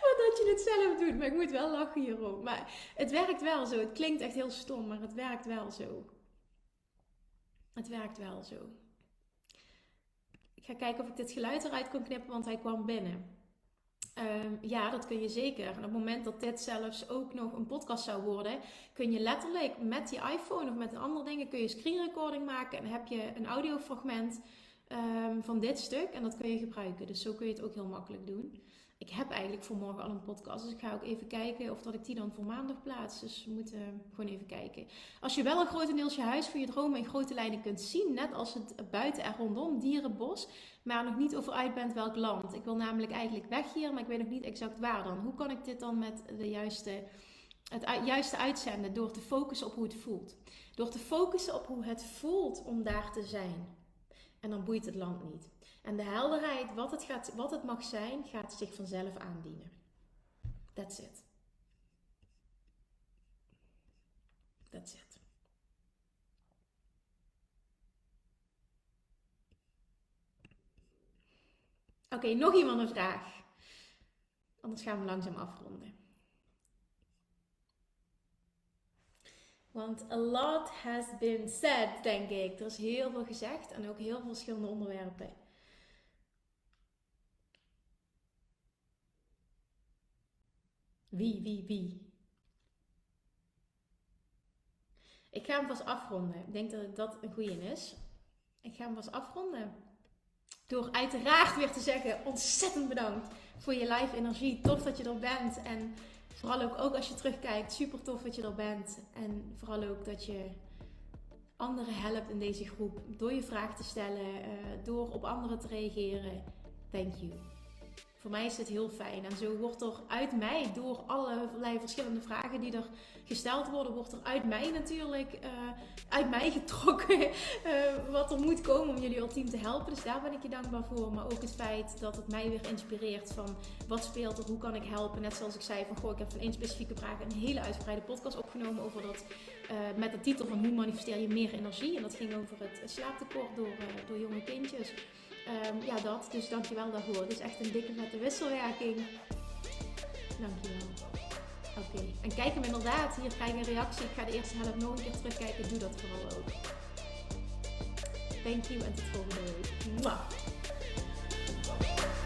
Maar dat je het zelf doet. Maar ik moet wel lachen hierom. Maar het werkt wel zo. Het klinkt echt heel stom, maar het werkt wel zo. Het werkt wel zo. Ik ga kijken of ik dit geluid eruit kan knippen, want hij kwam binnen. Ehm, ja, dat kun je zeker. En op het moment dat dit zelfs ook nog een podcast zou worden, kun je letterlijk met die iPhone of met andere dingen kun je screen recording maken en heb je een audiofragment um, van dit stuk en dat kun je gebruiken. Dus zo kun je het ook heel makkelijk doen ik heb eigenlijk voor morgen al een podcast. Dus ik ga ook even kijken of dat ik die dan voor maandag plaats. Dus we moeten gewoon even kijken. Als je wel een grotendeels je huis voor je dromen in grote lijnen kunt zien. Net als het buiten en rondom, dierenbos. Maar nog niet over uit bent welk land. Ik wil namelijk eigenlijk weg hier, maar ik weet nog niet exact waar dan. Hoe kan ik dit dan met de juiste, het juiste uitzenden? Door te focussen op hoe het voelt. Door te focussen op hoe het voelt om daar te zijn. En dan boeit het land niet. En de helderheid, wat het, gaat, wat het mag zijn, gaat zich vanzelf aandienen. That's it. That's it. Oké, nog iemand een vraag. Anders gaan we langzaam afronden. Want a lot has been said, denk ik. Er is heel veel gezegd en ook heel veel verschillende onderwerpen. Wie, wie, wie? Ik ga hem pas afronden. Ik denk dat dat een goede is. Ik ga hem pas afronden. Door uiteraard weer te zeggen: ontzettend bedankt voor je live energie. Tof dat je er bent. En vooral ook, ook als je terugkijkt, super tof dat je er bent. En vooral ook dat je anderen helpt in deze groep. Door je vraag te stellen, eh, door op anderen te reageren. Thank you. Voor mij is het heel fijn. En zo wordt er uit mij, door allerlei verschillende vragen die er gesteld worden, wordt er uit mij natuurlijk, uh, uit mij getrokken uh, wat er moet komen om jullie ultiem te helpen. Dus daar ben ik je dankbaar voor. Maar ook het feit dat het mij weer inspireert van wat speelt er, hoe kan ik helpen. Net zoals ik zei van goh, ik heb van één specifieke vraag een hele uitgebreide podcast opgenomen over dat. Uh, met de titel van hoe manifesteer je meer energie. En dat ging over het slaaptekort door, door jonge kindjes. Um, ja, dat. Dus dankjewel daarvoor. Het is echt een dikke vette wisselwerking. Dankjewel. Oké. En kijk hem inderdaad. Hier krijg je een reactie. Ik ga de eerste helft nog een keer terugkijken. Doe dat vooral ook. Thank you en tot volgende week.